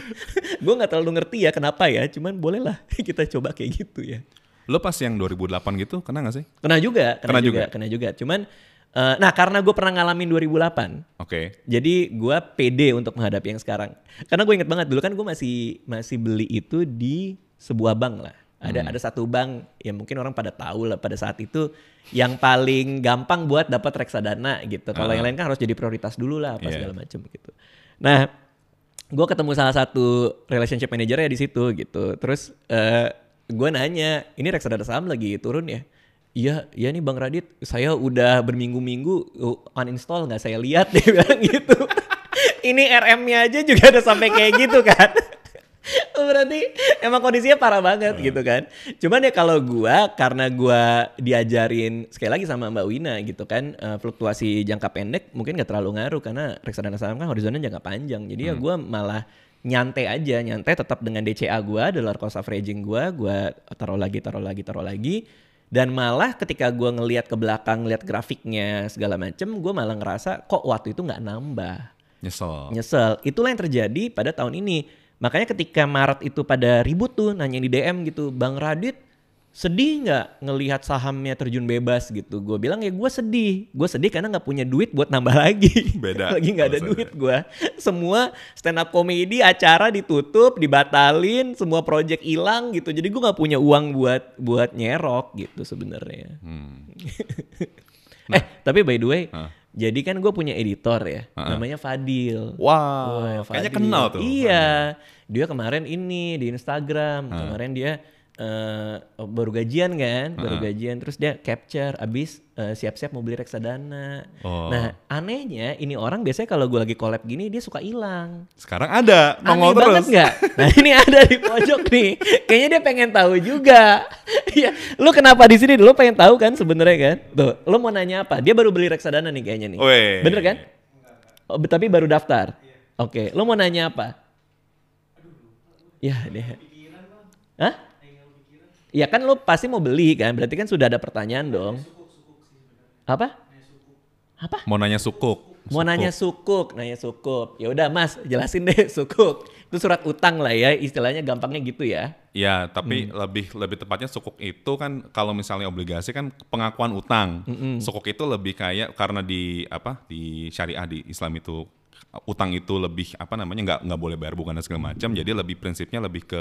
Gue nggak terlalu ngerti ya kenapa ya, cuman bolehlah kita coba kayak gitu ya. Lo pas yang 2008 gitu kena gak sih? Kena juga, kena, Kena juga, juga? kena juga. Cuman, eh, nah karena gue pernah ngalamin 2008, Oke. jadi gue pede untuk menghadapi yang sekarang. Karena gue inget banget dulu kan gue masih masih beli itu di sebuah bank lah. Ada ada satu bank ya mungkin orang pada tahu lah pada saat itu yang paling gampang buat dapat reksadana gitu. Kalau yang lain kan harus jadi prioritas dulu lah apa Iya. segala macam gitu. Nah, gue ketemu salah satu relationship manager ya di situ gitu. Terus eh gue nanya, ini reksadana saham lagi turun ya? Iya, iya nih Bang Radit, saya udah berminggu-minggu uh, uninstall nggak saya lihat dia bilang gitu. ini RM-nya aja juga udah sampai kayak gitu kan. Berarti emang kondisinya parah banget gitu kan. Cuman ya kalau gua karena gua diajarin sekali lagi sama Mbak Wina gitu kan eh, fluktuasi jangka pendek mungkin gak terlalu ngaruh karena reksadana saham kan horizonnya jangka panjang. Jadi ya gua malah nyantai aja, nyantai tetap dengan DCA gua, dollar cost averaging gua, gua taruh lagi, taruh lagi, taruh lagi. Dan malah ketika gue ngelihat ke belakang, ngelihat grafiknya segala macem, gue malah ngerasa kok waktu itu nggak nambah. Nyesel. Nyesel. Itulah yang terjadi pada tahun ini. Makanya ketika Maret itu pada ribut tuh nanya di DM gitu, Bang Radit sedih nggak ngelihat sahamnya terjun bebas gitu? Gue bilang ya gue sedih. Gue sedih karena nggak punya duit buat nambah lagi. Beda Lagi nggak ada duit gue. Semua stand up comedy acara ditutup, dibatalin, semua project hilang gitu. Jadi gue nggak punya uang buat buat nyerok gitu sebenarnya. Hmm. eh tapi by the way, Hah. Jadi kan gue punya editor ya, Ha-ha. namanya Fadil. Wow, Wah, kayaknya Fadil. kenal tuh. Iya, dia kemarin ini di Instagram. Kemarin dia eh, baru gajian kan, baru Ha-ha. gajian. Terus dia capture, abis eh, siap-siap mau beli reksadana. Oh. Nah, anehnya ini orang biasanya kalau gue lagi collab gini dia suka hilang. Sekarang ada, Aneh nongol banget terus. nggak? Nah ini ada di pojok nih. Kayaknya dia pengen tahu juga. Iya, lu kenapa di sini? Lu pengen tahu kan sebenarnya kan? Tuh, lu mau nanya apa? Dia baru beli reksadana nih kayaknya nih. Weh. Bener kan? Oh, tapi baru daftar. Oke, lu mau nanya apa? Ya deh. Hah? Ya kan lu pasti mau beli kan? Berarti kan sudah ada pertanyaan dong. Apa? Apa? Mau nanya sukuk. Mau nanya sukuk, nanya sukuk. Ya udah Mas, jelasin deh sukuk. Itu surat utang lah ya, istilahnya gampangnya gitu ya. Ya, tapi Hmm. lebih lebih tepatnya sukuk itu kan kalau misalnya obligasi kan pengakuan utang. Sukuk itu lebih kayak karena di apa di syariah di Islam itu utang itu lebih apa namanya nggak nggak boleh bayar bunga dan segala macam. Jadi lebih prinsipnya lebih ke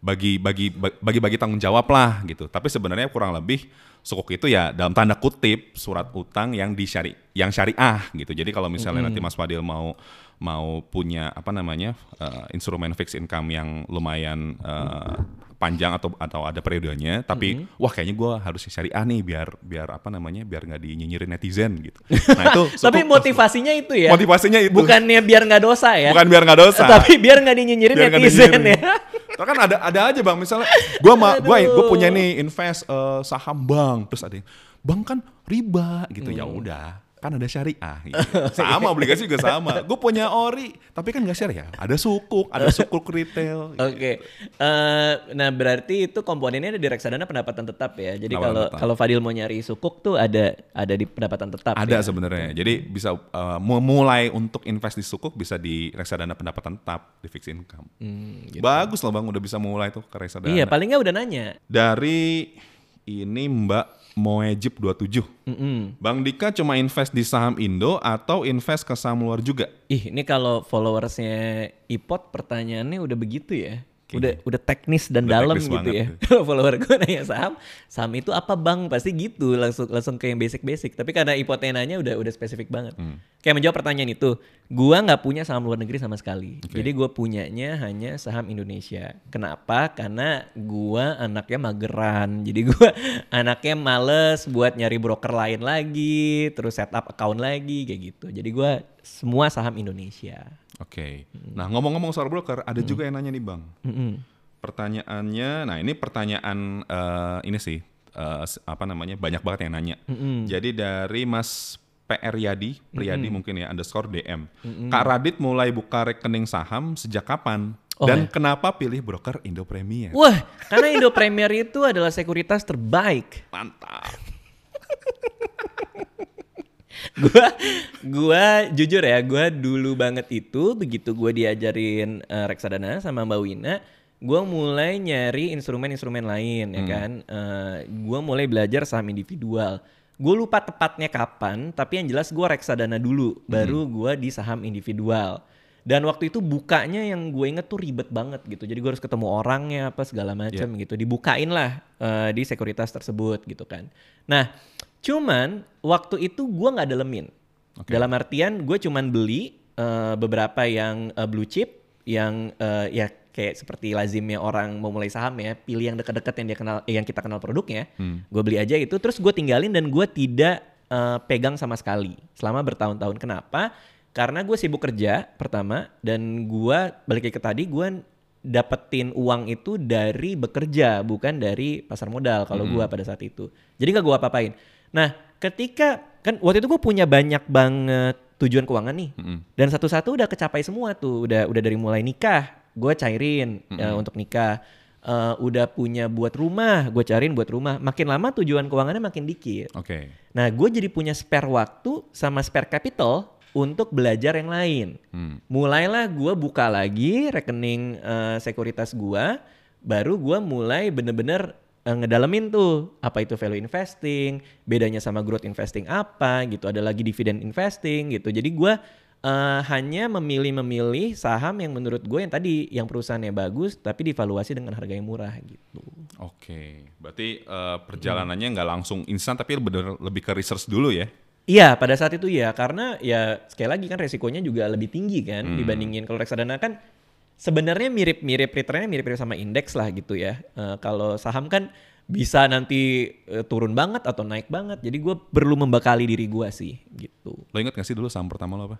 bagi bagi bagi bagi tanggung jawab lah gitu. Tapi sebenarnya kurang lebih sukuk itu ya dalam tanda kutip surat utang yang di syari yang syariah gitu. Jadi kalau misalnya nanti Mas Fadil mau mau punya apa namanya eh, instrumen fixed income yang lumayan eh, panjang atau atau ada periodenya tapi wah kayaknya gue harus syariah nih biar biar apa namanya biar nggak dinyinyirin netizen gitu nah itu Tapi motivasinya itu ya. motivasinya itu Bukannya biar nggak dosa ya. bukan biar nggak dosa Tapi biar nggak dinyinyirin Biar netizen dinyinyirin. ya. Terus kan ada ada aja bang misalnya gua ma gua Aduh. gua punya nih invest eh, saham bank terus ada yang bang kan riba gitu ya Hmm. udah kan ada syariah gitu. sama obligasi juga sama gue punya ori tapi kan nggak syariah ada sukuk ada sukuk retail gitu. Oke, Eh, nah berarti itu komponennya ada di reksadana pendapatan tetap ya. Jadi kalau kalau Fadil mau nyari sukuk tuh ada ada di pendapatan tetap. ada ya? sebenarnya jadi bisa eh, memulai untuk invest di sukuk bisa di reksadana pendapatan tetap di fixed income Hmm, gitu. bagus loh bang udah bisa mulai tuh ke reksadana Iya, paling nggak udah nanya. dari ini Mbak Moejib 27 Mm-mm. Bang Dika cuma invest di saham Indo atau invest ke saham luar juga? Ih, ini kalau followersnya Ipot pertanyaannya udah begitu ya. Udah udah teknis dan Udah dalam teknis gitu ya. Kalau follower gue nanya saham, saham itu apa bang? Pasti gitu langsung langsung ke yang basic-basic. Tapi karena Ipotnya nanya udah udah spesifik banget. Hmm. Kayak menjawab pertanyaan itu, gua nggak punya saham luar negeri sama sekali. Jadi gue punyanya hanya saham Indonesia. Kenapa? Karena gua anaknya mageran. Jadi gua anaknya males buat nyari broker lain lagi, terus setup account lagi kayak gitu. Jadi gua semua saham Indonesia. Oke. Hmm. Nah ngomong-ngomong soal broker, ada juga yang nanya nih Bang. Mm-mm. Pertanyaannya, nah ini pertanyaan eh, ini sih s- apa namanya banyak banget yang nanya. Jadi dari Mas PR Yadi, Priyadi mungkin ya underscore DM. Kak Radit mulai buka rekening saham sejak kapan? Oh, Dan ya. kenapa pilih broker Indo Premier? Wah, karena Indo Premier itu adalah sekuritas terbaik. Mantap. gua gua jujur ya, gua dulu banget itu begitu gua diajarin eh, reksadana sama Mbak Wina, gua mulai nyari instrumen-instrumen lain ya kan. Eh, gua mulai belajar saham individual. Gue lupa tepatnya kapan, tapi yang jelas gua reksadana dulu, baru gua di saham individual. Dan waktu itu bukanya yang gue inget tuh ribet banget gitu. Jadi gue harus ketemu orangnya apa segala macam gitu. Dibukain lah eh, di sekuritas tersebut gitu kan. Nah, cuman waktu itu gue nggak dalemin. Dalam artian gue cuman beli eh, beberapa yang eh, blue chip yang eh, ya kayak seperti lazimnya orang mau mulai saham ya, pilih yang dekat-dekat yang dia kenal eh, yang kita kenal produknya. Gue beli aja itu terus gue tinggalin dan gue tidak eh, pegang sama sekali selama bertahun-tahun. Kenapa? Karena gue sibuk kerja pertama dan gue balik ke tadi gue dapetin uang itu dari bekerja bukan dari pasar modal kalau gue pada saat itu. Jadi nggak gue apa-apain. Nah ketika kan waktu itu gue punya banyak banget tujuan keuangan nih dan satu-satu udah kecapai semua tuh udah udah dari mulai nikah gue cairin ya, untuk nikah eh, udah punya buat rumah, gue cariin buat rumah. Makin lama tujuan keuangannya makin dikit. Oke. Nah, gue jadi punya spare waktu sama spare capital untuk belajar yang lain. Hmm. Mulailah gue buka lagi rekening eh, sekuritas gue, baru gue mulai bener-bener ngedalemin tuh apa itu value investing, bedanya sama growth investing apa gitu, ada lagi dividen investing gitu. Jadi gue eh, hanya memilih-memilih saham yang menurut gue yang tadi yang perusahaannya bagus tapi divaluasi dengan harga yang murah gitu. Oke. Berarti eh, perjalanannya nggak langsung instan tapi bener lebih ke research dulu ya. Iya, pada saat itu iya, karena ya sekali lagi kan resikonya juga lebih tinggi kan dibandingin kalau reksadana kan sebenarnya mirip-mirip returnnya mirip-mirip sama indeks lah gitu ya. Eh, kalau saham kan bisa nanti eh, turun banget atau naik banget, jadi gue perlu membekali diri gue sih gitu. Lo inget gak sih dulu saham pertama lo apa?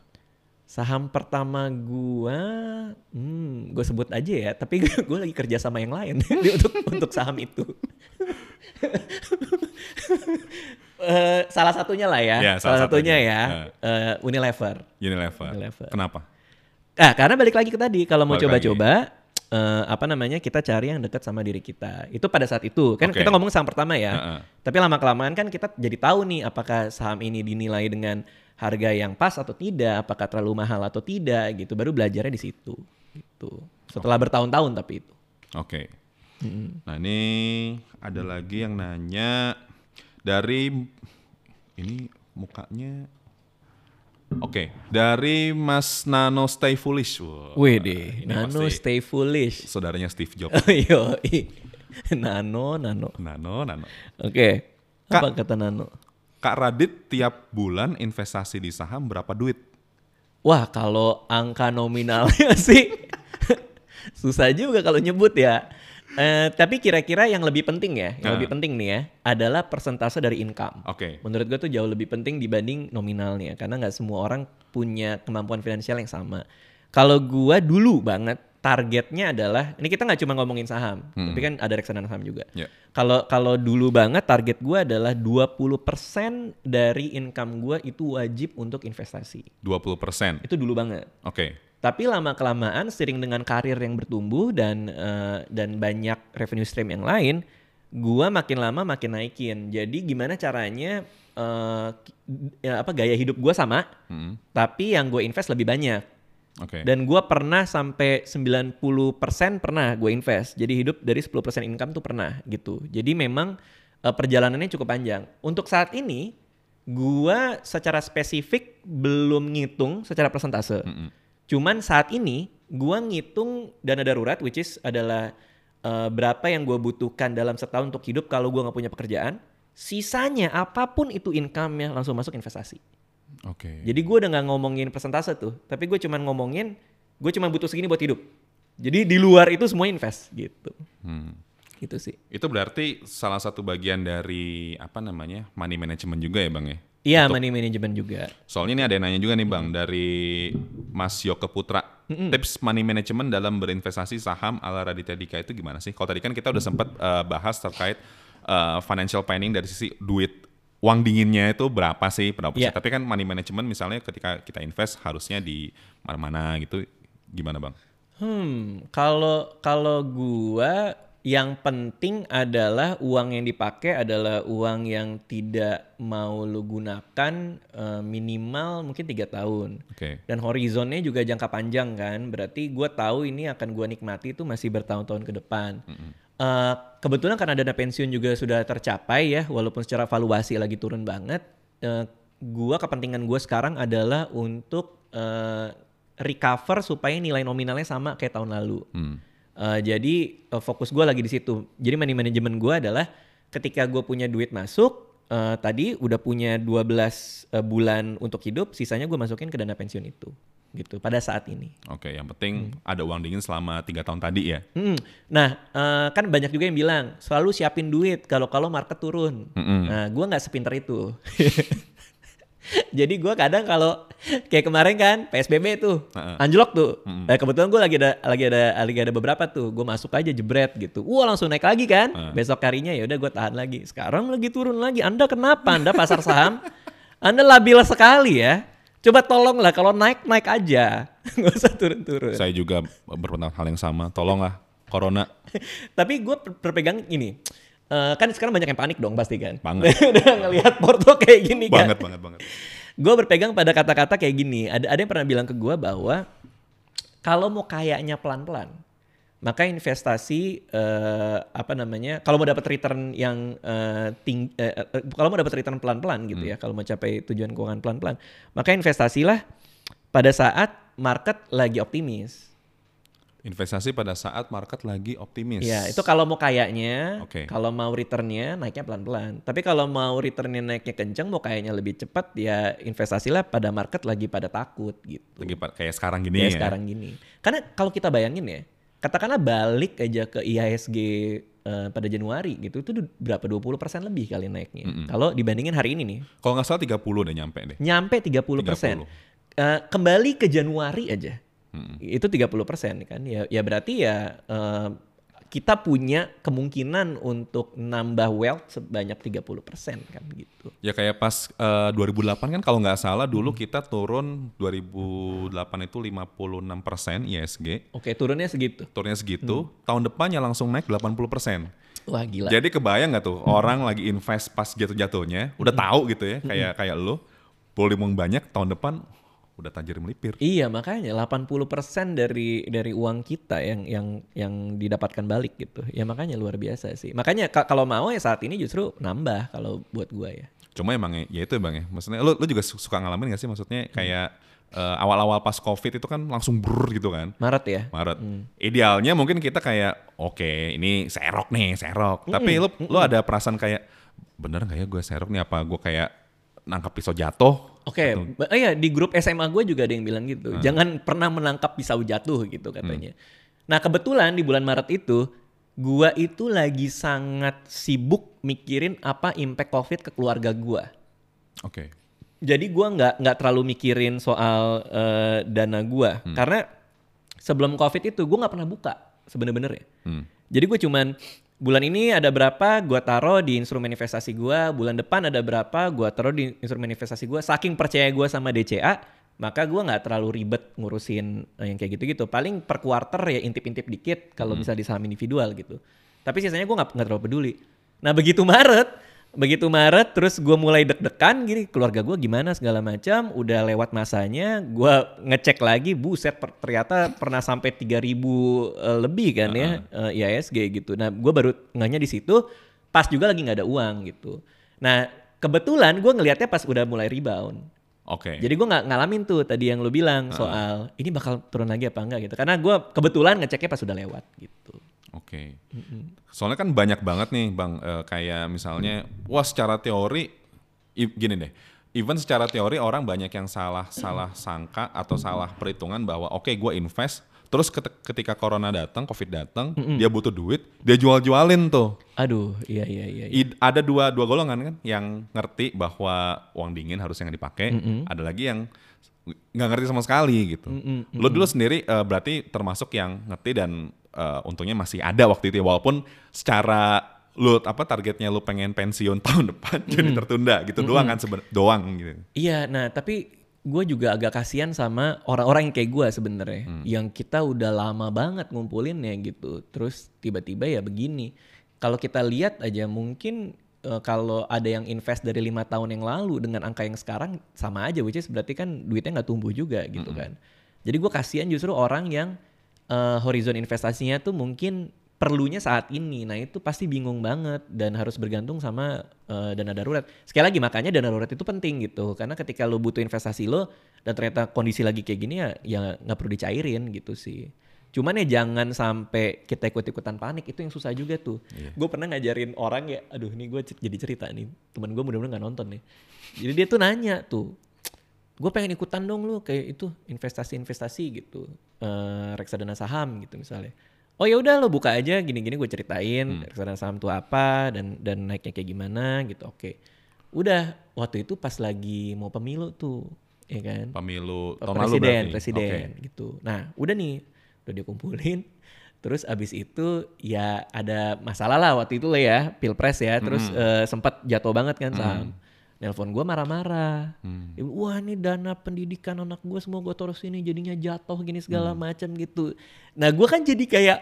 Saham pertama gua, hmm, gue sebut aja ya, tapi gue lagi kerja sama yang lain untuk untuk saham itu. Eh, salah satunya lah ya, Ya, salah, salah satunya satunya. ya, eh, Unilever. Unilever. Unilever. Kenapa? Ah, karena balik lagi ke tadi, kalau mau coba-coba, eh, apa namanya, kita cari yang dekat sama diri kita. Itu pada saat itu, kan Oke. kita ngomong saham pertama ya. Heeh. Tapi lama kelamaan kan kita jadi tahu nih, apakah saham ini dinilai dengan harga yang pas atau tidak, apakah terlalu mahal atau tidak, gitu. Baru belajarnya di situ, gitu. Setelah bertahun-tahun tapi itu. Oke. Nah ini ada lagi yang nanya dari ini mukanya. Oke, dari Mas Nano Stay Foolish. Deh, ini Nano pasti stay foolish. Saudaranya Steve Jobs. Yo, Nano, Nano. Nano, Nano. Oke, Kak. apa kata Nano? Kak Radit tiap bulan investasi di saham berapa duit? Wah, kalau angka nominalnya sih susah juga kalau nyebut ya. Eh, tapi kira-kira yang lebih penting ya, yang Ah. lebih penting nih ya, adalah persentase dari income. Oke. Menurut gue tuh jauh lebih penting dibanding nominalnya, karena nggak semua orang punya kemampuan finansial yang sama. Kalau gua dulu banget targetnya adalah, ini kita nggak cuma ngomongin saham, tapi kan ada reksadana saham juga. Ya. Kalau kalau dulu banget target gua adalah 20% dari income gua itu wajib untuk investasi. 20%. Itu dulu banget. Oke. Tapi lama kelamaan sering dengan karir yang bertumbuh dan eh, dan banyak revenue stream yang lain, gua makin lama makin naikin. Jadi gimana caranya eh, ya apa gaya hidup gua sama, Hmm. tapi yang gue invest lebih banyak. Oke. Dan gua pernah sampai 90% pernah gue invest. Jadi hidup dari 10% income tuh pernah gitu. Jadi memang eh, perjalanannya cukup panjang. Untuk saat ini gua secara spesifik belum ngitung secara persentase. Mm-mm. Cuman saat ini gua ngitung dana darurat which is adalah eh, berapa yang gua butuhkan dalam setahun untuk hidup kalau gua nggak punya pekerjaan. Sisanya apa pun itu income-nya langsung masuk investasi. Oke. Jadi gue udah nggak ngomongin persentase tuh, tapi gue cuman ngomongin gue cuma butuh segini buat hidup. Jadi di luar itu semua invest gitu. Hmm. Gitu sih. Itu berarti salah satu bagian dari apa namanya money management juga ya bang ya? Iya, money management juga. Soalnya ini ada yang nanya juga nih bang dari Mas Yoke Putra. Tips money management dalam berinvestasi saham ala Raditya Dika itu gimana sih? Kalau tadi kan kita udah sempat eh, bahas terkait eh, financial planning dari sisi duit uang dinginnya itu berapa sih? Berapa Iya. sih? Tapi kan money management misalnya ketika kita invest harusnya di mana-mana gitu. Gimana bang? Hmm, kalau kalau gua yang penting adalah uang yang dipakai adalah uang yang tidak mau lu gunakan eh, minimal mungkin tiga tahun. Oke. Dan horizonnya juga jangka panjang kan, berarti gue tahu ini akan gue nikmati itu masih bertahun-tahun ke depan. Eh, kebetulan karena dana pensiun juga sudah tercapai ya, walaupun secara valuasi lagi turun banget. eh, gua kepentingan gue sekarang adalah untuk eh, recover supaya nilai nominalnya sama kayak tahun lalu. Hmm. Eh, jadi eh, fokus gue lagi di situ. Jadi money management gue adalah ketika gue punya duit masuk, eh, tadi udah punya 12 eh, bulan untuk hidup, sisanya gue masukin ke dana pensiun itu, gitu. Pada saat ini. Oke, yang penting ada uang dingin selama tiga tahun tadi ya. Hmm. Nah, eh, kan banyak juga yang bilang selalu siapin duit kalau kalau market turun. Mm-mm. Nah, gue nggak sepinter itu. Jadi gue kadang kalau kayak kemarin kan PSBB tuh anjlok tuh. Nah, kebetulan gue lagi ada lagi ada lagi ada beberapa tuh. Gue masuk aja jebret gitu. Wah langsung naik lagi kan. Besok harinya ya udah gue tahan lagi. Sekarang lagi turun lagi. Anda kenapa? Anda pasar saham? Anda labil sekali ya. Coba tolonglah kalau naik naik aja. Gak usah turun-turun. Saya juga berpendapat hal yang sama. Tolonglah Corona Tapi gue berpegang ini. Eh, kan sekarang banyak yang panik dong pasti kan. Banget. Udah ngelihat Porto kayak gini kan. banget banget banget. Gue berpegang pada kata-kata kayak gini. Ada ada yang pernah bilang ke gue bahwa kalau mau kayaknya pelan-pelan, maka investasi eh, apa namanya? Kalau mau dapat return yang ting, eh, eh, kalau mau dapat return pelan-pelan gitu ya, kalau mau capai tujuan keuangan pelan-pelan, maka investasilah pada saat market lagi optimis. Investasi pada saat market lagi optimis. Ya, itu kalau mau kayaknya, Oke. kalau mau returnnya naiknya pelan-pelan. Tapi kalau mau returnnya naiknya kenceng, mau kayaknya lebih cepat, ya investasilah pada market lagi pada takut gitu. Lagi kayak sekarang gini Kayak ya. sekarang gini. Karena kalau kita bayangin ya, katakanlah balik aja ke IHSG eh, pada Januari gitu, itu berapa 20% lebih kali naiknya. Kalau dibandingin hari ini nih, Kalau nggak salah 30 udah nyampe deh. nyampe 30%. Eh, kembali ke Januari aja. Itu 30% kan. Ya ya berarti ya eh, kita punya kemungkinan untuk nambah wealth sebanyak 30% kan gitu. Ya kayak pas eh, 2008 kan kalau nggak salah Hmm. dulu kita turun 2008 itu 56 persen ISG. Oke, turunnya segitu. Turunnya segitu, Hmm. tahun depannya langsung naik 80 persen. Wah, gila. Jadi kebayang nggak tuh orang lagi invest pas jatuh-jatuhnya, udah Hmm. tahu gitu ya, kayak kayak lu, volume banyak tahun depan udah tajir melipir. Iya makanya 80% dari dari uang kita yang yang yang didapatkan balik gitu. Ya makanya luar biasa sih. Makanya ka- kalau mau ya saat ini justru nambah kalau buat gua ya. Cuma emang ya, ya itu bang ya, maksudnya lu, lu juga su- suka ngalamin gak sih maksudnya Hmm. kayak eh, awal-awal pas covid itu kan langsung brrr gitu kan. Maret ya. Maret. Idealnya mungkin kita kayak oke ini serok nih serok. Tapi lu lu ada perasaan kayak bener nggak ya gue serok nih apa gue kayak nangkap pisau jatuh? Oke, ba- oh iya di grup SMA gue juga ada yang bilang gitu. Jangan pernah menangkap pisau jatuh gitu katanya. Nah kebetulan di bulan Maret itu, gua itu lagi sangat sibuk mikirin apa impact COVID ke keluarga gua. Oke. Jadi gua nggak nggak terlalu mikirin soal eh, dana gua karena sebelum covid itu gua nggak pernah buka sebenarnya. Hmm. Jadi gue cuman bulan ini ada berapa gua taruh di instrumen investasi gua, bulan depan ada berapa gua taruh di instrumen investasi gua. Saking percaya gua sama DCA, maka gua nggak terlalu ribet ngurusin eh, yang kayak gitu-gitu. Paling per quarter ya intip-intip dikit kalau bisa di saham individual gitu. Tapi sisanya gua nggak nggak terlalu peduli. Nah begitu Maret begitu Maret terus gue mulai deg-degan gini keluarga gue gimana segala macam udah lewat masanya gue ngecek lagi buset per- ternyata pernah sampai 3000 eh, lebih kan ya eh, IASG gitu. Nah gue baru ngehnya di situ pas juga lagi nggak ada uang gitu. Nah kebetulan gue ngelihatnya pas udah mulai rebound. Oke. jadi gue nggak ngalamin tuh tadi yang lu bilang soal ini bakal turun lagi apa enggak gitu. Karena gue kebetulan ngeceknya pas udah lewat gitu Oke. Soalnya kan banyak banget nih bang, eh, kayak misalnya, wah secara teori, i- gini deh, even secara teori orang banyak yang salah salah sangka atau salah perhitungan bahwa oke gue invest, terus ket- ketika corona datang, covid datang, dia butuh duit, dia jual-jualin tuh. aduh iya iya iya, iya. I- ada dua dua golongan kan, yang ngerti bahwa uang dingin harus yang dipakai, ada lagi yang nggak ngerti sama sekali gitu. Lo dulu sendiri eh, berarti termasuk yang ngerti dan eh, untungnya masih ada waktu itu ya, walaupun secara lu apa targetnya lu pengen pensiun tahun depan jadi tertunda gitu doang kan seben doang gitu. Iya, nah tapi gue juga agak kasihan sama orang-orang yang kayak gue sebenarnya, yang kita udah lama banget ngumpulinnya gitu, terus tiba-tiba ya begini. Kalau kita lihat aja mungkin eh, kalau ada yang invest dari lima tahun yang lalu dengan angka yang sekarang sama aja, which is berarti kan duitnya nggak tumbuh juga gitu kan. Jadi gue kasihan justru orang yang eh, horizon investasinya tuh mungkin perlunya saat ini. Nah itu pasti bingung banget dan harus bergantung sama eh, dana darurat. Sekali lagi makanya dana darurat itu penting gitu. Karena ketika lo butuh investasi lo dan ternyata kondisi lagi kayak gini ya ya nggak perlu dicairin gitu sih. Cuman ya jangan sampai kita ikut-ikutan panik itu yang susah juga tuh. Gue pernah ngajarin orang ya, aduh ini gue jadi cerita nih. Temen gue mudah-mudahan nggak nonton nih. Jadi dia tuh nanya tuh, gue pengen ikutan dong lu kayak itu investasi-investasi gitu, eh reksadana saham gitu misalnya. Oh ya udah lo buka aja gini-gini gue ceritain reksadana saham tuh apa dan dan naiknya kayak gimana gitu. Oke, udah waktu itu pas lagi mau pemilu tuh, ya kan? Pemilu tahun lalu presiden, presiden Oke. gitu. Nah, udah nih, udah dikumpulin. Terus abis itu ya ada masalah lah waktu itu lah ya, pilpres ya. Terus eh, sempat jatuh banget kan saham. Nelpon gue marah-marah. Hmm. Dia Wah ini dana pendidikan anak gue semua gue taruh sini jadinya jatuh gini segala macam gitu. Nah gue kan jadi kayak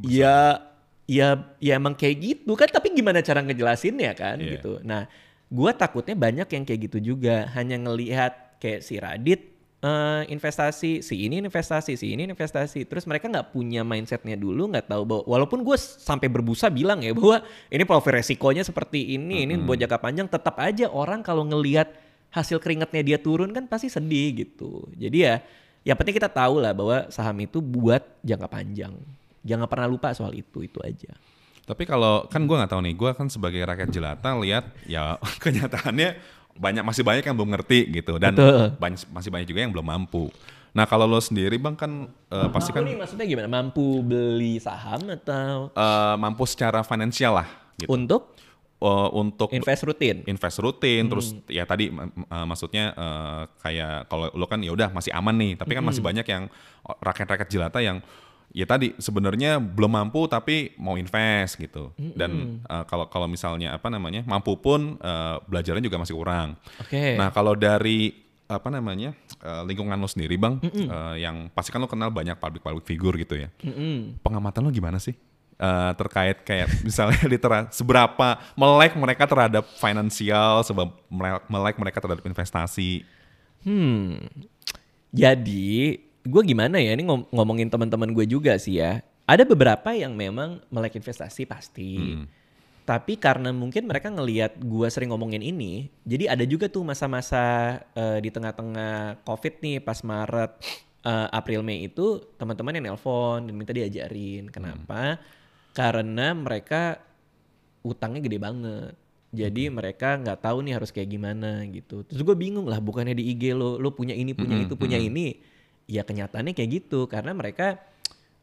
Ya, ya, ya emang kayak gitu kan. Tapi gimana cara ngejelasinnya kan Iya. gitu. Nah, gua takutnya banyak yang kayak gitu juga. Hanya ngelihat kayak si Radit eh, investasi, si ini investasi, si ini investasi. Terus mereka nggak punya mindsetnya dulu, nggak tahu bahwa walaupun gue sampai berbusa bilang ya bahwa ini profil resikonya seperti ini, ini buat jangka panjang. Tetap aja orang kalau ngelihat hasil keringatnya dia turun kan pasti sedih gitu. Jadi ya, yang penting kita tahu lah bahwa saham itu buat jangka panjang. Jangan pernah lupa soal itu, itu aja. Tapi kalau kan gue nggak tahu nih, gue kan sebagai rakyat jelata lihat ya kenyataannya banyak masih banyak yang belum ngerti gitu dan Betul. banyak, masih banyak juga yang belum mampu. Nah kalau lo sendiri bang kan eh, pasti kan nih maksudnya gimana? Mampu beli saham atau eh, mampu secara finansial lah gitu. untuk Eh, untuk invest rutin? invest rutin Hmm. terus ya tadi uh, maksudnya uh, kayak kalau lo kan ya udah masih aman nih tapi kan Hmm. masih banyak yang uh, rakyat-rakyat jelata yang ya tadi sebenarnya belum mampu tapi mau invest gitu Hmm. dan uh, kalau kalau misalnya apa namanya mampu pun uh, belajarnya juga masih kurang Oke. nah kalau dari apa namanya uh, lingkungan lo sendiri bang uh, yang pasti kan lo kenal banyak public public figure gitu ya Mm-mm. pengamatan lo gimana sih Eh, terkait kayak misalnya litera seberapa melek mereka terhadap finansial, sebab melek mereka terhadap investasi. Hmm. Jadi, gue gimana ya? Ini ngom- ngomongin teman-teman gue juga sih ya. Ada beberapa yang memang melek investasi pasti. Tapi karena mungkin mereka ngelihat gue sering ngomongin ini, jadi ada juga tuh masa-masa eh, di tengah-tengah COVID nih pas Maret, eh, April, Mei itu teman-teman yang nelpon dan minta diajarin. Kenapa? Karena mereka utangnya gede banget. Jadi mereka nggak tahu nih harus kayak gimana gitu. Terus gue bingung lah, bukannya di IG lo, lo punya ini, punya itu, punya ini. Ya kenyataannya kayak gitu karena mereka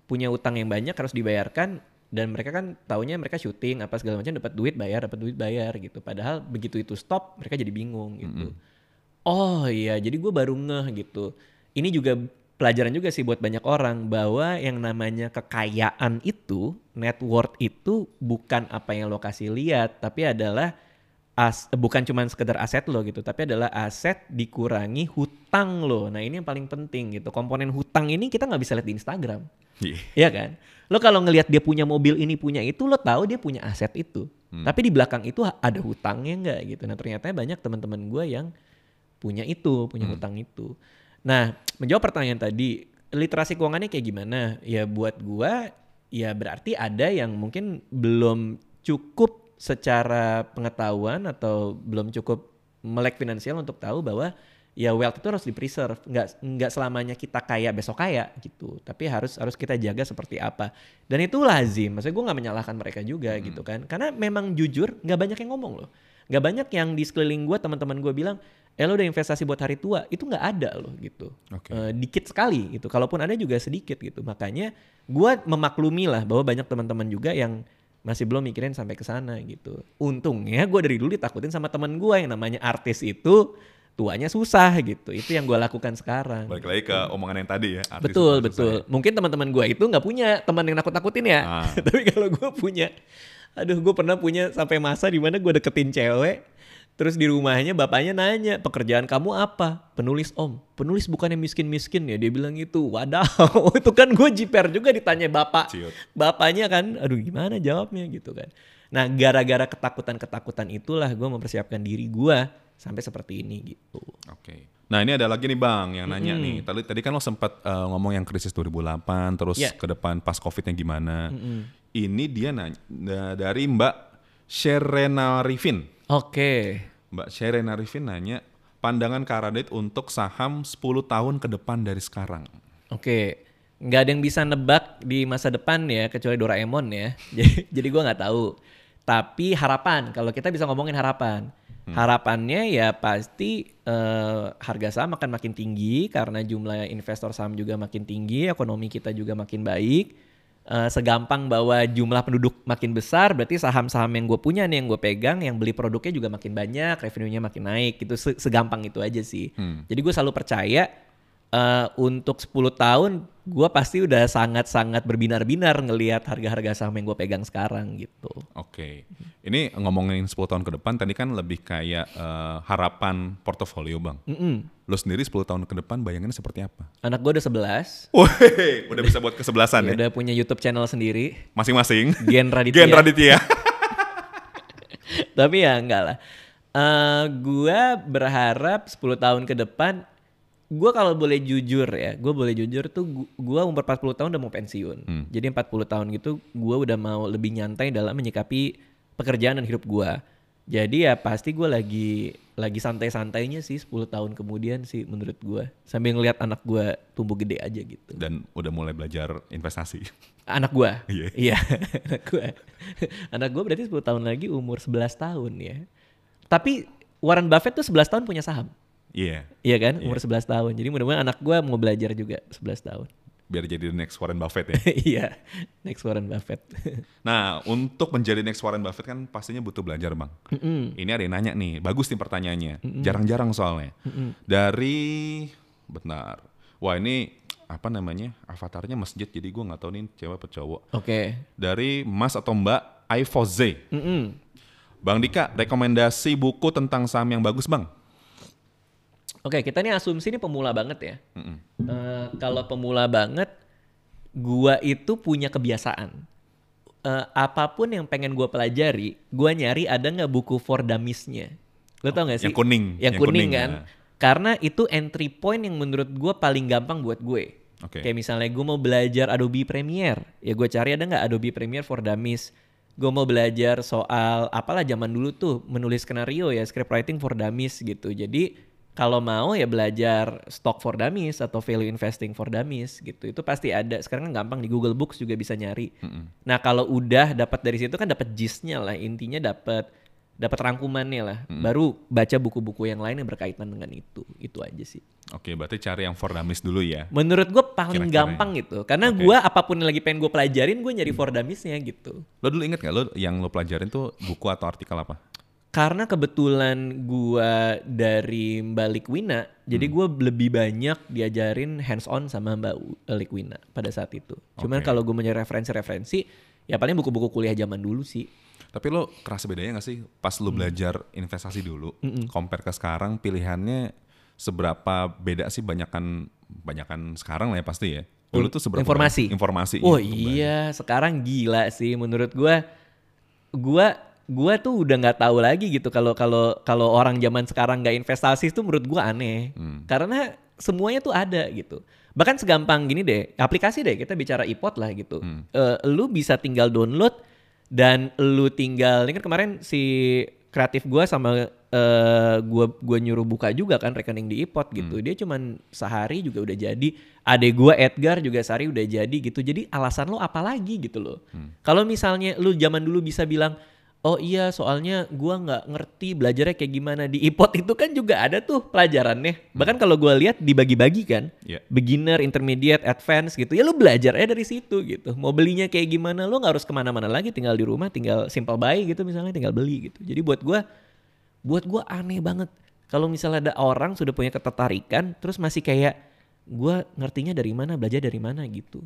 punya utang yang banyak harus dibayarkan dan mereka kan taunya mereka syuting apa segala macam dapat duit bayar, dapat duit bayar gitu. Padahal begitu itu stop mereka jadi bingung gitu. Oh iya, jadi gue baru ngeh gitu. Ini juga pelajaran juga sih buat banyak orang bahwa yang namanya kekayaan itu, net worth itu bukan apa yang lo kasih lihat, tapi adalah as, bukan cuma sekedar aset lo gitu, tapi adalah aset dikurangi hutang lo. Nah ini yang paling penting gitu. Komponen hutang ini kita nggak bisa lihat di Instagram. Iya. Iya kan? Lo kalau ngelihat dia punya mobil ini punya itu, lo tahu dia punya aset itu. Tapi di belakang itu ada hutangnya nggak gitu. Nah ternyata banyak teman-teman gue yang punya itu, punya hutang itu. Nah menjawab pertanyaan tadi, literasi keuangannya kayak gimana? Ya buat gue, ya berarti ada yang mungkin belum cukup secara pengetahuan atau belum cukup melek finansial untuk tahu bahwa ya wealth itu harus di preserve nggak nggak selamanya kita kaya besok kaya gitu. Tapi harus harus kita jaga seperti apa. Dan itu lazim. Maksudnya gue nggak menyalahkan mereka juga gitu kan. Karena memang jujur nggak banyak yang ngomong loh. Nggak banyak yang di sekeliling gue teman-teman gue bilang eh lo udah investasi buat hari tua. Itu nggak ada loh gitu. Oke. Eh, dikit sekali gitu. Kalaupun ada juga sedikit gitu. Makanya gue memaklumi lah bahwa banyak teman-teman juga yang masih belum mikirin sampai ke sana gitu. Untungnya gue dari dulu ditakutin sama teman gue yang namanya artis itu tuanya susah gitu. Itu yang gue lakukan sekarang. Balik lagi ke omongan yang tadi ya. artis betul betul. susah mungkin teman-teman gue itu nggak punya teman yang nakut-nakutin ya. Ah. tapi kalau gue punya aduh gue pernah punya sampai masa di mana gue deketin cewek terus di rumahnya bapaknya nanya pekerjaan kamu apa penulis om penulis bukannya miskin-miskin ya dia bilang itu wadaw itu kan gue jiper juga ditanya bapak Ciut. bapaknya kan aduh gimana jawabnya gitu kan nah gara-gara ketakutan-ketakutan itulah gue mempersiapkan diri gue sampai seperti ini gitu Oke. Nah ini ada lagi nih bang yang nanya nih. Tadi tadi kan lo sempat eh, ngomong yang krisis 2008, terus Iya. ke depan pas covidnya gimana. Ini dia nanya da- dari Mbak Sherena Rifin. Oke Mbak Sherena Rifin nanya pandangan Kak Radit untuk saham 10 tahun ke depan dari sekarang. Oke, nggak ada yang bisa nebak di masa depan ya kecuali Doraemon ya. Jadi, jadi gue nggak tahu. Tapi harapan, kalau kita bisa ngomongin harapan, harapannya ya pasti eh, harga saham akan makin tinggi karena jumlah investor saham juga makin tinggi, ekonomi kita juga makin baik. Eh, segampang bahwa jumlah penduduk makin besar, berarti saham-saham yang gue punya nih yang gue pegang, yang beli produknya juga makin banyak, revenue-nya makin naik. Gitu Se- segampang itu aja sih. Jadi gue selalu percaya eh, untuk 10 tahun gue pasti udah sangat-sangat berbinar-binar ngelihat harga-harga saham yang gue pegang sekarang gitu. Oke. Ini ngomongin 10 tahun ke depan tadi kan lebih kayak eh, harapan portofolio, Bang. Mm-mm. Lo sendiri 10 tahun ke depan bayangannya seperti apa? Anak gue udah 11, Wih, udah bisa buat kesebelasan ya? udah punya YouTube channel sendiri, Masing-masing. Gen Raditya. Gen Raditya. Tapi ya enggak lah. Eh gua berharap 10 tahun ke depan gua kalau boleh jujur ya, gua boleh jujur tuh gu- gua umur 40 tahun udah mau pensiun. Jadi 40 tahun gitu gua udah mau lebih nyantai dalam menyikapi pekerjaan dan hidup gua. Jadi ya pasti gua lagi lagi santai-santainya sih 10 tahun kemudian sih menurut gua. Sambil ngelihat anak gua tumbuh gede aja gitu. Dan udah mulai belajar investasi. Anak gua. Iya. Iya, anak gua. anak gua berarti 10 tahun lagi umur 11 tahun ya. Tapi Warren Buffett tuh 11 tahun punya saham. Iya. Iya kan? Umur 11 tahun. Jadi mudah-mudahan anak gua mau belajar juga 11 tahun. Biar jadi the next Warren Buffett ya. Iya, next Warren Buffett. Nah, untuk menjadi next Warren Buffett kan pastinya butuh belajar, Bang. Ini ada yang nanya nih, bagus nih pertanyaannya. Jarang-jarang soalnya. Dari, benar. Wah ini apa namanya? Avatarnya masjid, jadi gua nggak tahu nih cewek apa cowok. Oke. Dari Mas atau Mbak Aifoze. Mm-mm. Bang Dika, rekomendasi buku tentang saham yang bagus, Bang? Oke, kita nih asumsi ini pemula banget ya. Mm-mm. Eh, kalau pemula banget, gua itu punya kebiasaan. Eh, apa pun yang pengen gua pelajari, gua nyari ada nggak buku for dummies-nya. Lo tau gak sih? yang kuning. Yang, Yang kuning, kuning, kan? ya. Karena itu entry point yang menurut gua paling gampang buat gue. Oke. Kayak misalnya gue mau belajar Adobe Premiere, ya gue cari ada nggak Adobe Premiere for Dummies. Gue mau belajar soal apalah zaman dulu tuh menulis skenario ya, script writing for dummies gitu. Jadi kalau mau ya belajar stock for dummies atau value investing for dummies gitu. Itu pasti ada. Sekarang kan gampang di Google Books juga bisa nyari. Nah kalau udah dapat dari situ kan dapat gist-nya lah. Intinya dapat dapat rangkumannya lah. Baru baca buku-buku yang lain yang berkaitan dengan itu. Itu aja sih. Oke, berarti cari yang for dummies dulu ya. Menurut gue paling Kira-kira gampang gitu. Karena Oke. gue apa pun yang lagi pengen gue pelajarin, gue nyari for dummies-nya gitu. Lo dulu inget gak lo yang lo pelajarin tuh buku atau artikel apa? Karena kebetulan gue dari Mbak Likwina, jadi gue lebih banyak diajarin hands on sama Mbak U- Likwina pada saat itu. Cuman Oke. kalau gue mencari referensi-referensi, ya paling buku-buku kuliah zaman dulu sih. Tapi lo kerasa bedanya gak sih pas lo belajar investasi dulu, compare ke sekarang pilihannya seberapa beda sih banyakan banyakan sekarang lah ya pasti ya. Dulu tuh seberapa Informasi. banyak informasi. Oh iya, iya, sekarang gila sih menurut gua. Gua gua tuh udah nggak tahu lagi gitu kalau kalau kalau orang zaman sekarang nggak investasi itu menurut gua aneh. Karena semuanya tuh ada gitu. Bahkan segampang gini deh, aplikasi deh kita bicara iPod lah gitu. Eh, lu bisa tinggal download dan lu tinggal ini kan kemarin si kreatif gua sama eh gua gua nyuruh buka juga kan rekening di iPod gitu. Dia cuman sehari juga udah jadi. Adek gua Edgar juga sehari udah jadi gitu. Jadi alasan lo apa lagi gitu loh. Kalau misalnya lu zaman dulu bisa bilang Oh iya soalnya gua nggak ngerti belajarnya kayak gimana di iPod itu kan juga ada tuh pelajarannya. Bahkan kalau gua lihat dibagi-bagi kan. Iya. Beginner, intermediate, advance gitu. Ya lu belajar aja dari situ gitu. Mau belinya kayak gimana lu nggak harus ke mana-mana lagi. Tinggal di rumah, tinggal simple buy gitu misalnya tinggal beli gitu. Jadi buat gua buat gua aneh banget kalau misalnya ada orang sudah punya ketertarikan terus masih kayak gua ngertinya dari mana belajar dari mana gitu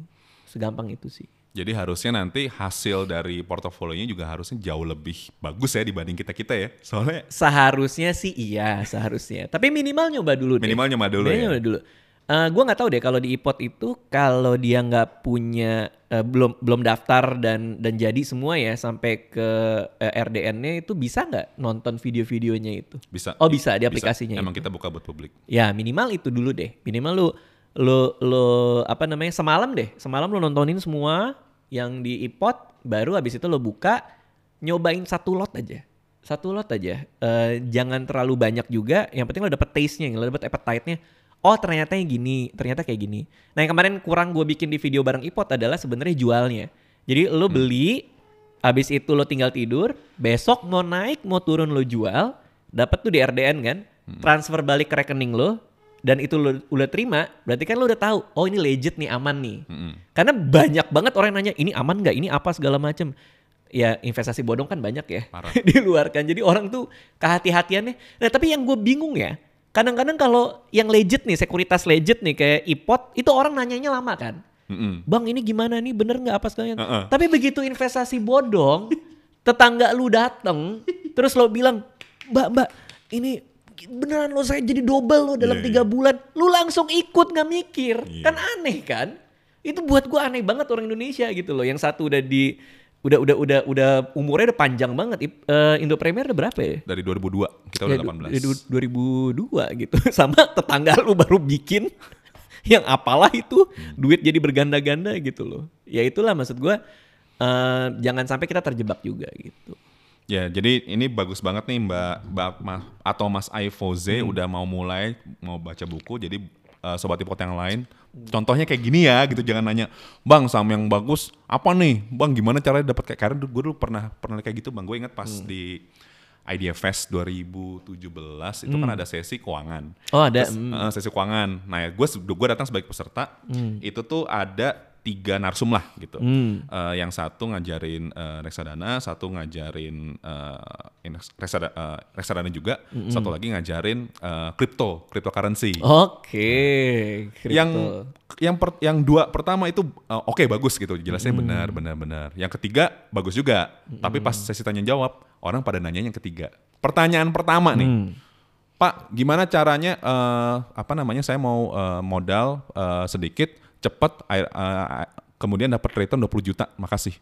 segampang itu sih Jadi harusnya nanti hasil dari portofolionya juga harusnya jauh lebih bagus ya dibanding kita-kita ya. Soalnya seharusnya sih iya seharusnya tapi minimal nyoba dulu deh. Minimal nyoba dulu Minimal ya? nyoba dulu Eh, gua nggak tahu deh kalau di iPod itu kalau dia nggak punya eh, belum belum daftar dan dan jadi semua ya sampai ke eh, RDN-nya itu bisa nggak nonton video-videonya itu bisa. Oh, bisa, di aplikasinya Emang itu. kita buka buat publik. Ya minimal itu dulu deh. Minimal lu lu lu apa namanya semalam deh. Semalam lu nontonin semua yang di iPod, baru habis itu lu buka nyobain satu lot aja. Satu lot aja. Eh, jangan terlalu banyak juga. Yang penting lu dapet taste-nya, lu dapet appetite-nya. Oh ternyata yang gini, ternyata kayak gini. Nah yang kemarin kurang gue bikin di video bareng iPod adalah sebenarnya jualnya. Jadi lu beli, habis itu lo tinggal tidur, besok mau naik mau turun lo jual, dapat tuh di RDN kan, transfer balik ke rekening lo, dan itu lo udah terima, berarti kan lo udah tahu, oh ini legit nih aman nih. Mm-mm. Karena banyak banget orang yang nanya, ini aman nggak, ini apa segala macem. Ya investasi bodong kan banyak ya Parah. di luar kan. Jadi orang tuh kehati-hatiannya. Nah tapi yang gue bingung ya, kadang-kadang kalau yang legit nih, sekuritas legit nih kayak ipot, itu orang nanyanya lama kan. Mm-mm. Bang ini gimana nih bener nggak apa sekalian? Heeh. Tapi begitu investasi bodong, tetangga lu dateng, terus lo bilang, mbak mbak ini beneran lo saya jadi double lo dalam Iya, tiga iya. bulan, lu langsung ikut nggak mikir, Iya. kan aneh kan? Itu buat gua aneh banget orang Indonesia gitu loh. Yang satu udah di udah udah udah udah umurnya udah panjang banget. Eh, Indo Premier udah berapa ya? Dari 2002, kita udah Ya, 18. du- du- 2002 gitu. Sama tetangga lu baru bikin yang apalah itu duit jadi berganda-ganda gitu loh. Ya itulah maksud gua eh, jangan sampai kita terjebak juga gitu. Ya, jadi ini bagus banget nih Mbak, Mbak Ma- atau Mas Aifoze Hmm. udah mau mulai mau baca buku. Jadi eh, sobat ipot yang lain, contohnya kayak gini ya gitu. Jangan nanya, bang saham yang bagus apa nih? Bang gimana caranya dapat kayak karena gue dulu pernah pernah kayak gitu bang. Gue ingat pas Hmm. di Idea Fest 2017 itu kan ada sesi keuangan. Hmm. Oh, ada, Terus, mm. eh, sesi keuangan. Nah, gue gue datang sebagai peserta. Itu tuh ada tiga narsum lah gitu. Hmm. Eh, yang satu ngajarin eh, reksadana, satu ngajarin eh, invest- reksada- eh, reksadana juga, satu lagi ngajarin eh, crypto, cryptocurrency. Oke. yang kripto. yang per- yang dua pertama itu eh, oke bagus gitu, jelasnya Hmm. benar benar benar. Yang ketiga bagus juga, tapi pas sesi tanya jawab orang pada nanya yang ketiga. Pertanyaan pertama nih. Hmm. Pak, gimana caranya eh, apa namanya saya mau eh, modal eh, sedikit cepat air- eh, kemudian dapat return 20 juta. Makasih.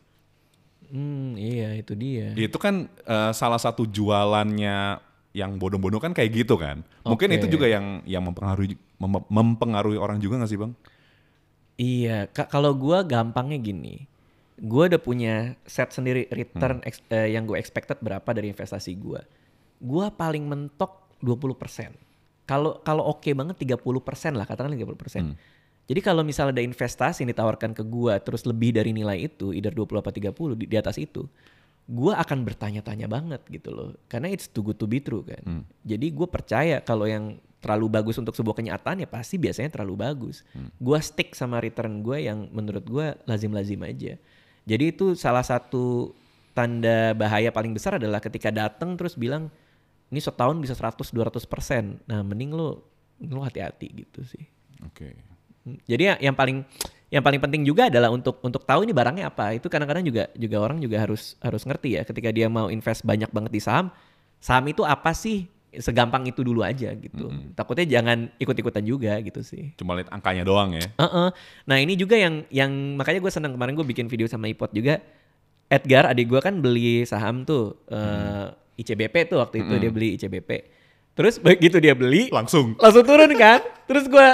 Hmm, iya itu dia. Itu kan eh, salah satu jualannya yang bodoh-bodoh kan kayak gitu kan. Mungkin Oke. itu juga yang yang mempengaruhi mem- mempengaruhi orang juga gak sih, Bang? Iya, kalau gua gampangnya gini. Gua udah punya set sendiri return ex- eh, yang gue expected berapa dari investasi gua. Gua paling mentok 20%. Kalau kalau oke banget 30% lah, katakan 30%. Jadi kalau misalnya ada investasi yang ditawarkan ke gua terus lebih dari nilai itu, either 20 apa 30 di, di atas itu, gua akan bertanya-tanya banget gitu loh. Karena it's too good to be true kan. Jadi gue percaya kalau yang terlalu bagus untuk sebuah kenyataan ya pasti biasanya terlalu bagus. Gua stick sama return gue yang menurut gua lazim-lazim aja. Jadi itu salah satu tanda bahaya paling besar adalah ketika datang terus bilang ini setahun bisa 100 200 persen. Nah mending lo lo hati-hati gitu sih. Oke. Hmm, Jadi ya- yang paling yang paling penting juga adalah untuk untuk tahu ini barangnya apa. Itu kadang-kadang juga juga orang juga harus harus ngerti ya ketika dia mau invest banyak banget di saham, saham itu apa sih? Segampang itu dulu aja gitu. Takutnya jangan ikut-ikutan juga gitu sih. Cuma lihat angkanya doang ya. Heeh. Nah ini juga yang yang makanya gue senang kemarin gue bikin video sama Ipot juga. Edgar adik gue kan beli saham tuh eh, ICBP tuh waktu itu dia beli ICBP. Terus begitu dia beli Langsung. langsung turun kan. Terus gue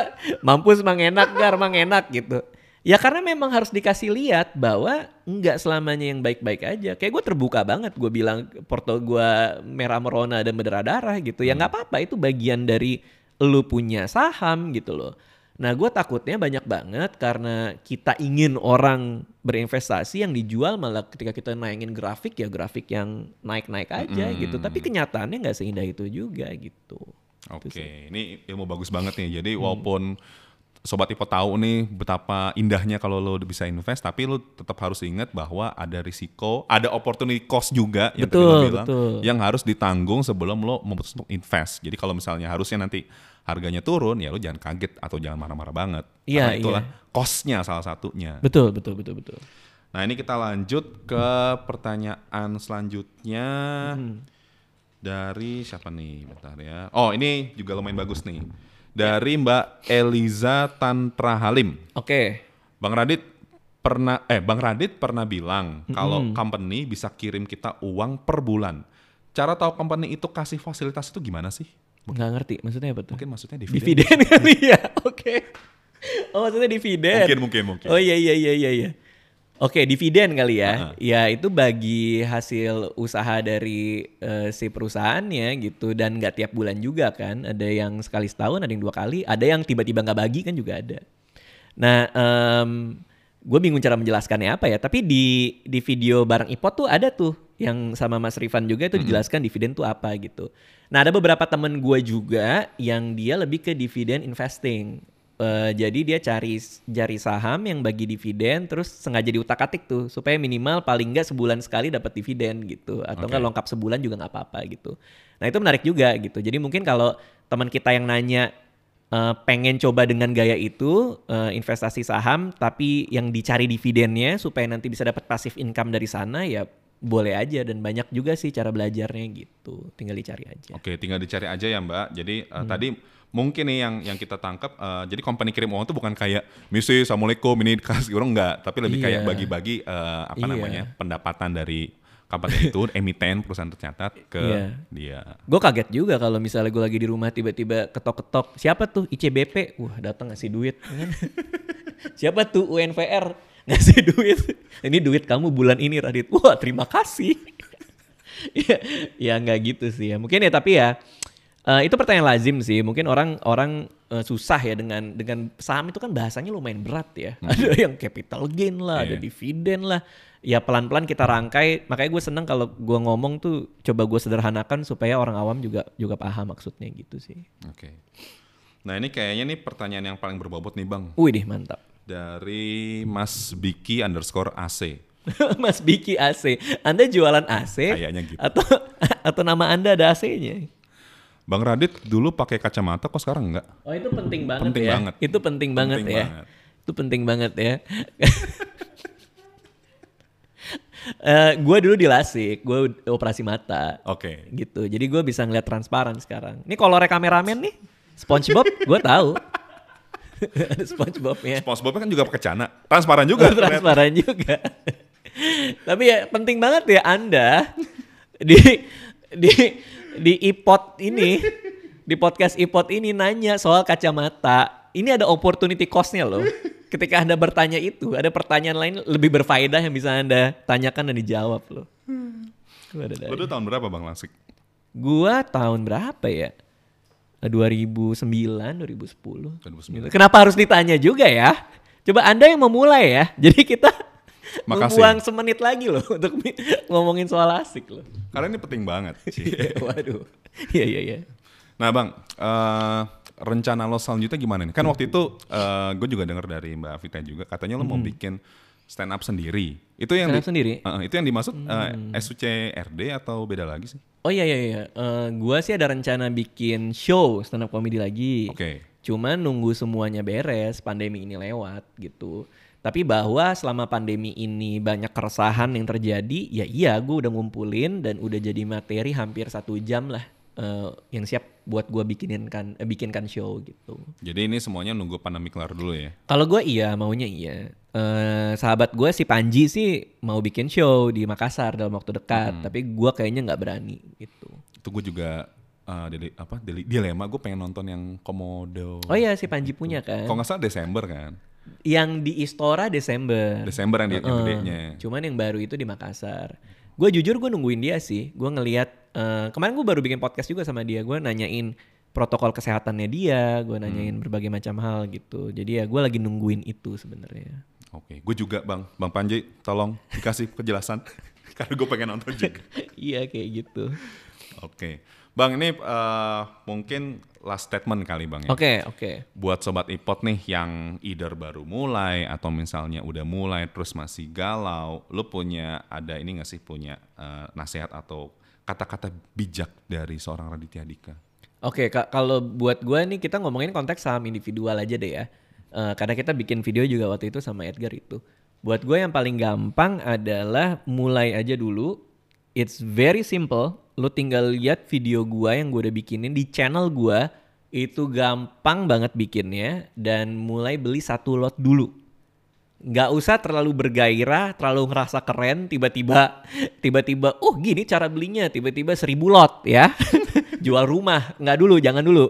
mampus mang enak gar mang enak gitu. Ya karena memang harus dikasih lihat bahwa nggak selamanya yang baik-baik aja. Kayak gue terbuka banget gue bilang porto gue merah merona dan berdarah-darah gitu. Ya nggak apa-apa itu bagian dari lu punya saham gitu loh. Nah gue takutnya banyak banget karena kita ingin orang berinvestasi yang dijual malah ketika kita naikin grafik ya grafik yang naik-naik aja gitu. Tapi kenyataannya nggak seindah itu juga gitu. Oke, ini ilmu bagus banget nih. Jadi Hmm. walaupun sobat Ipo tahu nih betapa indahnya kalau lo bisa invest, tapi lo tetap harus ingat bahwa ada risiko, ada opportunity cost juga yang tadi lo Betul, bilang, betul. yang harus ditanggung sebelum lo memutuskan untuk invest. Jadi kalau misalnya harusnya nanti harganya turun, ya lo jangan kaget atau jangan marah-marah banget. Iya, Karena itulah iya. costnya salah satunya. Betul, betul, betul, betul. Nah ini kita lanjut ke pertanyaan selanjutnya dari siapa nih? Bentar ya. Oh ini juga lumayan bagus nih. Dari Mbak Eliza Tantra Halim. Oke. Bang Radit pernah eh Bang Radit pernah bilang kalau company bisa kirim kita uang per bulan. Cara tahu company itu kasih fasilitas itu gimana sih? Nggak ngerti, maksudnya apa tuh? Mungkin maksudnya dividen. Dividen kali ya, oke. Oh maksudnya dividen. Mungkin mungkin mungkin. Oh iya iya iya iya. iya. Oke dividen kali ya. Ya itu bagi hasil usaha dari eh, si perusahaannya gitu dan nggak tiap bulan juga kan. Ada yang sekali setahun, ada yang dua kali, ada yang tiba-tiba nggak bagi kan juga ada. Nah, gue bingung cara menjelaskannya apa ya. Tapi di di video bareng Ipot tuh ada tuh yang sama Mas Rifan juga itu dijelaskan dividen tuh apa gitu. Nah ada beberapa temen gue juga yang dia lebih ke dividen investing. Eh, jadi dia cari cari saham yang bagi dividen terus sengaja diutak atik tuh supaya minimal paling nggak sebulan sekali dapat dividen gitu atau nggak Oke. lengkap sebulan juga nggak apa-apa gitu. Nah itu menarik juga gitu. Jadi mungkin kalau teman kita yang nanya eh, pengen coba dengan gaya itu eh, investasi saham tapi yang dicari dividennya supaya nanti bisa dapat passive income dari sana ya boleh aja dan banyak juga sih cara belajarnya gitu tinggal dicari aja Oke, tinggal dicari aja ya Mbak. Jadi eh, Hmm. tadi mungkin nih yang yang kita tangkap, eh, jadi company kirim uang itu bukan kayak misi, assalamualaikum ini kasih orang enggak, tapi lebih kayak Iya. bagi-bagi eh, apa Iya. namanya pendapatan dari company itu, emiten perusahaan tercatat ke Iya. dia. Gue kaget juga kalau misalnya gue lagi di rumah tiba-tiba ketok-ketok siapa tuh ICBP, wah datang ngasih duit. siapa tuh UNVR ngasih duit. Ini duit kamu bulan ini Radit. Wah terima kasih. ya, ya nggak gitu sih ya. Mungkin ya tapi ya eh, itu pertanyaan lazim sih. Mungkin orang orang eh, susah ya dengan dengan saham itu kan bahasanya lumayan berat ya. Ada yang capital gain lah, ada Iya. dividen lah. Ya pelan-pelan kita rangkai. Makanya gue seneng kalau gue ngomong tuh coba gue sederhanakan supaya orang awam juga juga paham maksudnya gitu sih. Oke. Nah ini kayaknya nih pertanyaan yang paling berbobot nih Bang. Wih deh mantap. Dari Mas Biki underscore AC. Mas Biki AC, Anda jualan AC? Kayaknya gitu. Atau atau nama Anda ada AC-nya? Bang Radit dulu pakai kacamata kok sekarang enggak? Oh itu penting banget Penting ya. banget. Itu penting, banget Penting ya. banget. Itu penting banget ya. Eh gue dulu di lasik, gue operasi mata. Oke. Gitu. Jadi gue bisa ngeliat transparan sekarang. Ini kalau kameramen nih, SpongeBob, gue tahu. Ada SpongeBobnya. SpongeBob kan juga pakai cana, transparan juga. ternyata. transparan juga. Tapi ya penting banget ya Anda di di di iPod ini di podcast iPod ini nanya soal kacamata. Ini ada opportunity cost-nya loh. Ketika Anda bertanya itu, ada pertanyaan lain lebih berfaedah yang bisa Anda tanyakan dan dijawab loh. Lu dulu tahun berapa Bang Lasik? Gua tahun berapa ya? 2009, 2010. 2009. Kenapa harus ditanya juga ya? Coba Anda yang memulai ya. Jadi kita Makasih. membuang semenit lagi loh untuk ngomongin soal asik loh. Karena ini penting banget. Ci. Waduh. Iya iya iya. Nah bang, eh, rencana lo selanjutnya gimana nih? Kan waktu itu gue juga dengar dari Mbak Vita juga, katanya lo mau bikin stand up sendiri. Itu yang Hmm. Di- sendiri? Hmm. Eh, itu yang dimaksud eh, SUCRD atau beda lagi sih? Oh iya iya iya. Eh, gua sih ada rencana bikin show stand up comedy lagi. Oke. Cuman nunggu semuanya beres, pandemi ini lewat gitu. Tapi bahwa selama pandemi ini banyak keresahan yang terjadi, ya iya gue udah ngumpulin dan udah jadi materi hampir satu jam lah eh, yang siap buat gue bikinin kan, eh, bikinkan show gitu. Jadi ini semuanya nunggu pandemi kelar dulu ya? Kalau gue iya maunya iya. Eh, sahabat gue si Panji sih mau bikin show di Makassar dalam waktu dekat, tapi gue kayaknya nggak berani gitu. Itu gue juga eh, dili- apa dili- dilema gue pengen nonton yang komodo. Oh iya si Panji punya kan. Kalau nggak salah Desember kan? Yang di Istora Desember. Desember yang, Heeh. gedenya. Cuman yang baru itu di Makassar. Gue jujur gue nungguin dia sih. Gue ngeliat eh, kemarin gue baru bikin podcast juga sama dia. Gue nanyain protokol kesehatannya dia. Gue nanyain Hmm. berbagai macam hal gitu. Jadi ya gue lagi nungguin itu sebenarnya. Oke, gue juga bang, bang Panji, tolong dikasih kejelasan karena gue pengen nonton juga. iya kayak gitu. Oke, bang ini eh, mungkin last statement kali bang ya. Oke oke. Buat sobat ipot nih yang either baru mulai atau misalnya udah mulai terus masih galau, lu punya ada ini nggak sih punya eh, nasihat atau kata-kata bijak dari seorang Raditya Dika? Oke, Kak, kalau buat gue nih kita ngomongin konteks saham individual aja deh ya. Eh, karena kita bikin video juga waktu itu sama Edgar itu. Buat gue yang paling gampang adalah mulai aja dulu. It's very simple. Lo tinggal lihat video gue yang gue udah bikinin di channel gue. Itu gampang banget bikinnya. Dan mulai beli satu lot dulu nggak usah terlalu bergairah, terlalu ngerasa keren, tiba-tiba tiba-tiba oh gini cara belinya, tiba-tiba seribu lot ya. Jual rumah, nggak dulu, jangan dulu.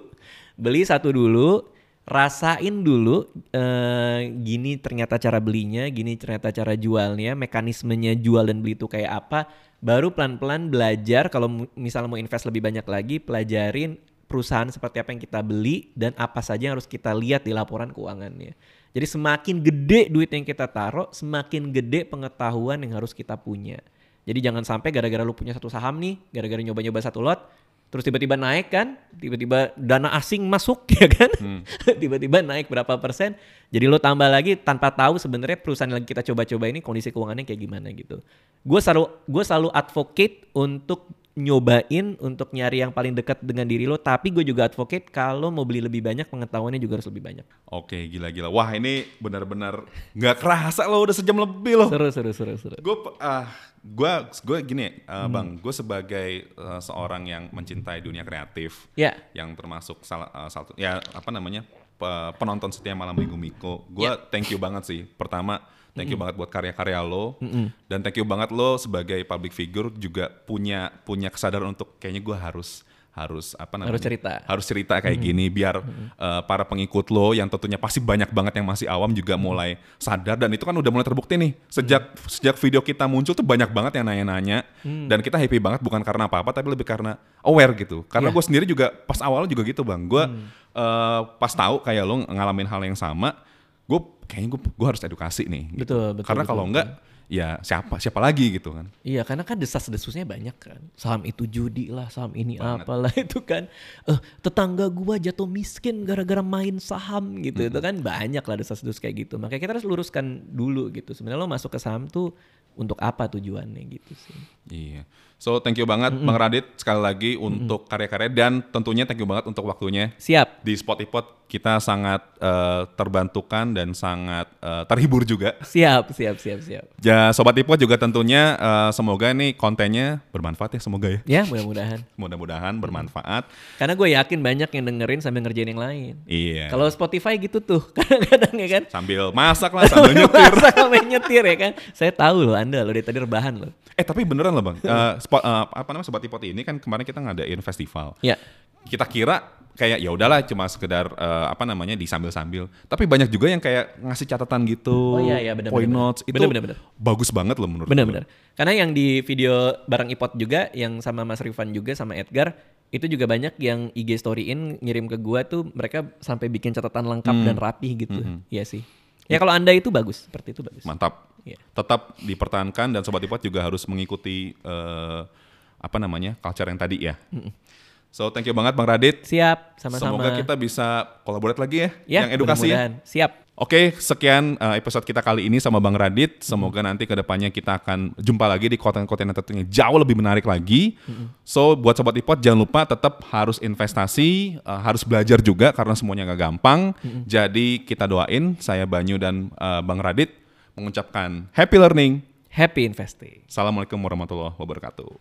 Beli satu dulu, rasain dulu eh, gini ternyata cara belinya, gini ternyata cara jualnya, mekanismenya jual dan beli itu kayak apa. Baru pelan-pelan belajar kalau misalnya mau invest lebih banyak lagi, pelajarin perusahaan seperti apa yang kita beli dan apa saja yang harus kita lihat di laporan keuangannya. Jadi semakin gede duit yang kita taruh, semakin gede pengetahuan yang harus kita punya. Jadi jangan sampai gara-gara lu punya satu saham nih, gara-gara nyoba-nyoba satu lot, terus tiba-tiba naik kan, tiba-tiba dana asing masuk ya kan, tiba-tiba naik berapa persen, jadi lo tambah lagi tanpa tahu sebenarnya perusahaan yang lagi kita coba-coba ini kondisi keuangannya kayak gimana gitu. Gue selalu gue selalu advocate untuk nyobain untuk nyari yang paling dekat dengan diri lo, tapi gue juga advocate kalau mau beli lebih banyak pengetahuannya juga harus lebih banyak. Oke, gila-gila. Wah, ini benar-benar nggak kerasa loh udah sejam lebih loh. Seru seru seru seru. Gue ah gue gue gini uh, bang, gue sebagai uh, seorang yang mencintai dunia kreatif, Ya. yang termasuk salah uh, satu ya apa namanya pe- penonton setia malam minggu Miko, gue Ya. thank you banget sih. Pertama, thank you banget buat karya-karya lo, dan thank you banget lo sebagai public figure juga punya punya kesadaran untuk kayaknya gue harus harus apa namanya? Harus cerita. harus cerita kayak gini biar uh, para pengikut lo yang tentunya pasti banyak banget yang masih awam juga mulai sadar. Dan itu kan udah mulai terbukti nih. Sejak sejak video kita muncul tuh banyak banget yang nanya-nanya. Dan kita happy banget bukan karena apa-apa tapi lebih karena aware gitu. Karena Iya. gue sendiri juga pas awal juga gitu bang. Gue uh, pas tahu kayak lo ngalamin hal yang sama gue kayaknya gue gue harus edukasi nih gitu. Betul, betul, karena betul, kalau enggak ya siapa siapa lagi gitu kan Iya, karena kan desas-desusnya banyak kan. Saham itu judi lah, saham ini apalah itu kan. Eh, tetangga gua jatuh miskin gara-gara main saham gitu. Itu kan banyak lah desas-desus kayak gitu. Makanya kita harus luruskan dulu gitu. Sebenarnya lo masuk ke saham tuh untuk apa tujuannya gitu sih. Iya. So thank you banget Bang Radit sekali lagi untuk karya-karya dan tentunya thank you banget untuk waktunya Siap. di Spotify kita sangat eh, terbantukan dan sangat eh, terhibur juga. Siap, siap, siap, siap. Ya sobat Ipot juga tentunya eh, semoga nih kontennya bermanfaat ya semoga ya. Ya, mudah-mudahan. Mudah-mudahan bermanfaat. Karena gue yakin banyak yang dengerin sambil ngerjain yang lain. Iya. Kalau Spotify gitu tuh, kadang-kadang ya kan. sambil masak lah, sambil nyetir. Sampai nyetir ya kan. Saya tahu loh Anda loh dari tadi rebahan loh. eh tapi beneran loh bang. Eh, spot, eh, apa namanya sobat Ipot ini kan kemarin kita ngadain festival. Ya. kita kira kayak ya udahlah cuma sekedar eh, apa namanya di sambil-sambil. Tapi banyak juga yang kayak ngasih catatan gitu, Oh iya, iya, benar, point benar, notes itu benar, benar, benar. bagus banget loh menurut gue. Benar-benar. Karena yang di video bareng Ipot juga, yang sama Mas Rifan juga sama Edgar, itu juga banyak yang IG storyin ngirim ke gua tuh mereka sampai bikin catatan lengkap Hmm. dan rapih gitu. Iya sih. Ya kalau anda itu bagus, seperti itu bagus. Mantap. Iya. Tetap dipertahankan dan sobat Ipot juga harus mengikuti eh, apa namanya culture yang tadi ya. So thank you banget Bang Radit. Siap, sama-sama. Semoga kita bisa kolaborate lagi ya, ya, yang edukasi ya. mudah-mudahan. Siap. Oke, sekian uh, episode kita kali ini sama Bang Radit. Semoga nanti ke depannya kita akan jumpa lagi di konten-konten yang tentunya jauh lebih menarik lagi. So, buat Sobat Ipot jangan lupa tetap harus investasi, uh, harus belajar juga karena semuanya nggak gampang. Jadi kita doain, saya Banyu dan uh, Bang Radit mengucapkan happy learning. Happy investing. Assalamualaikum warahmatullahi wabarakatuh.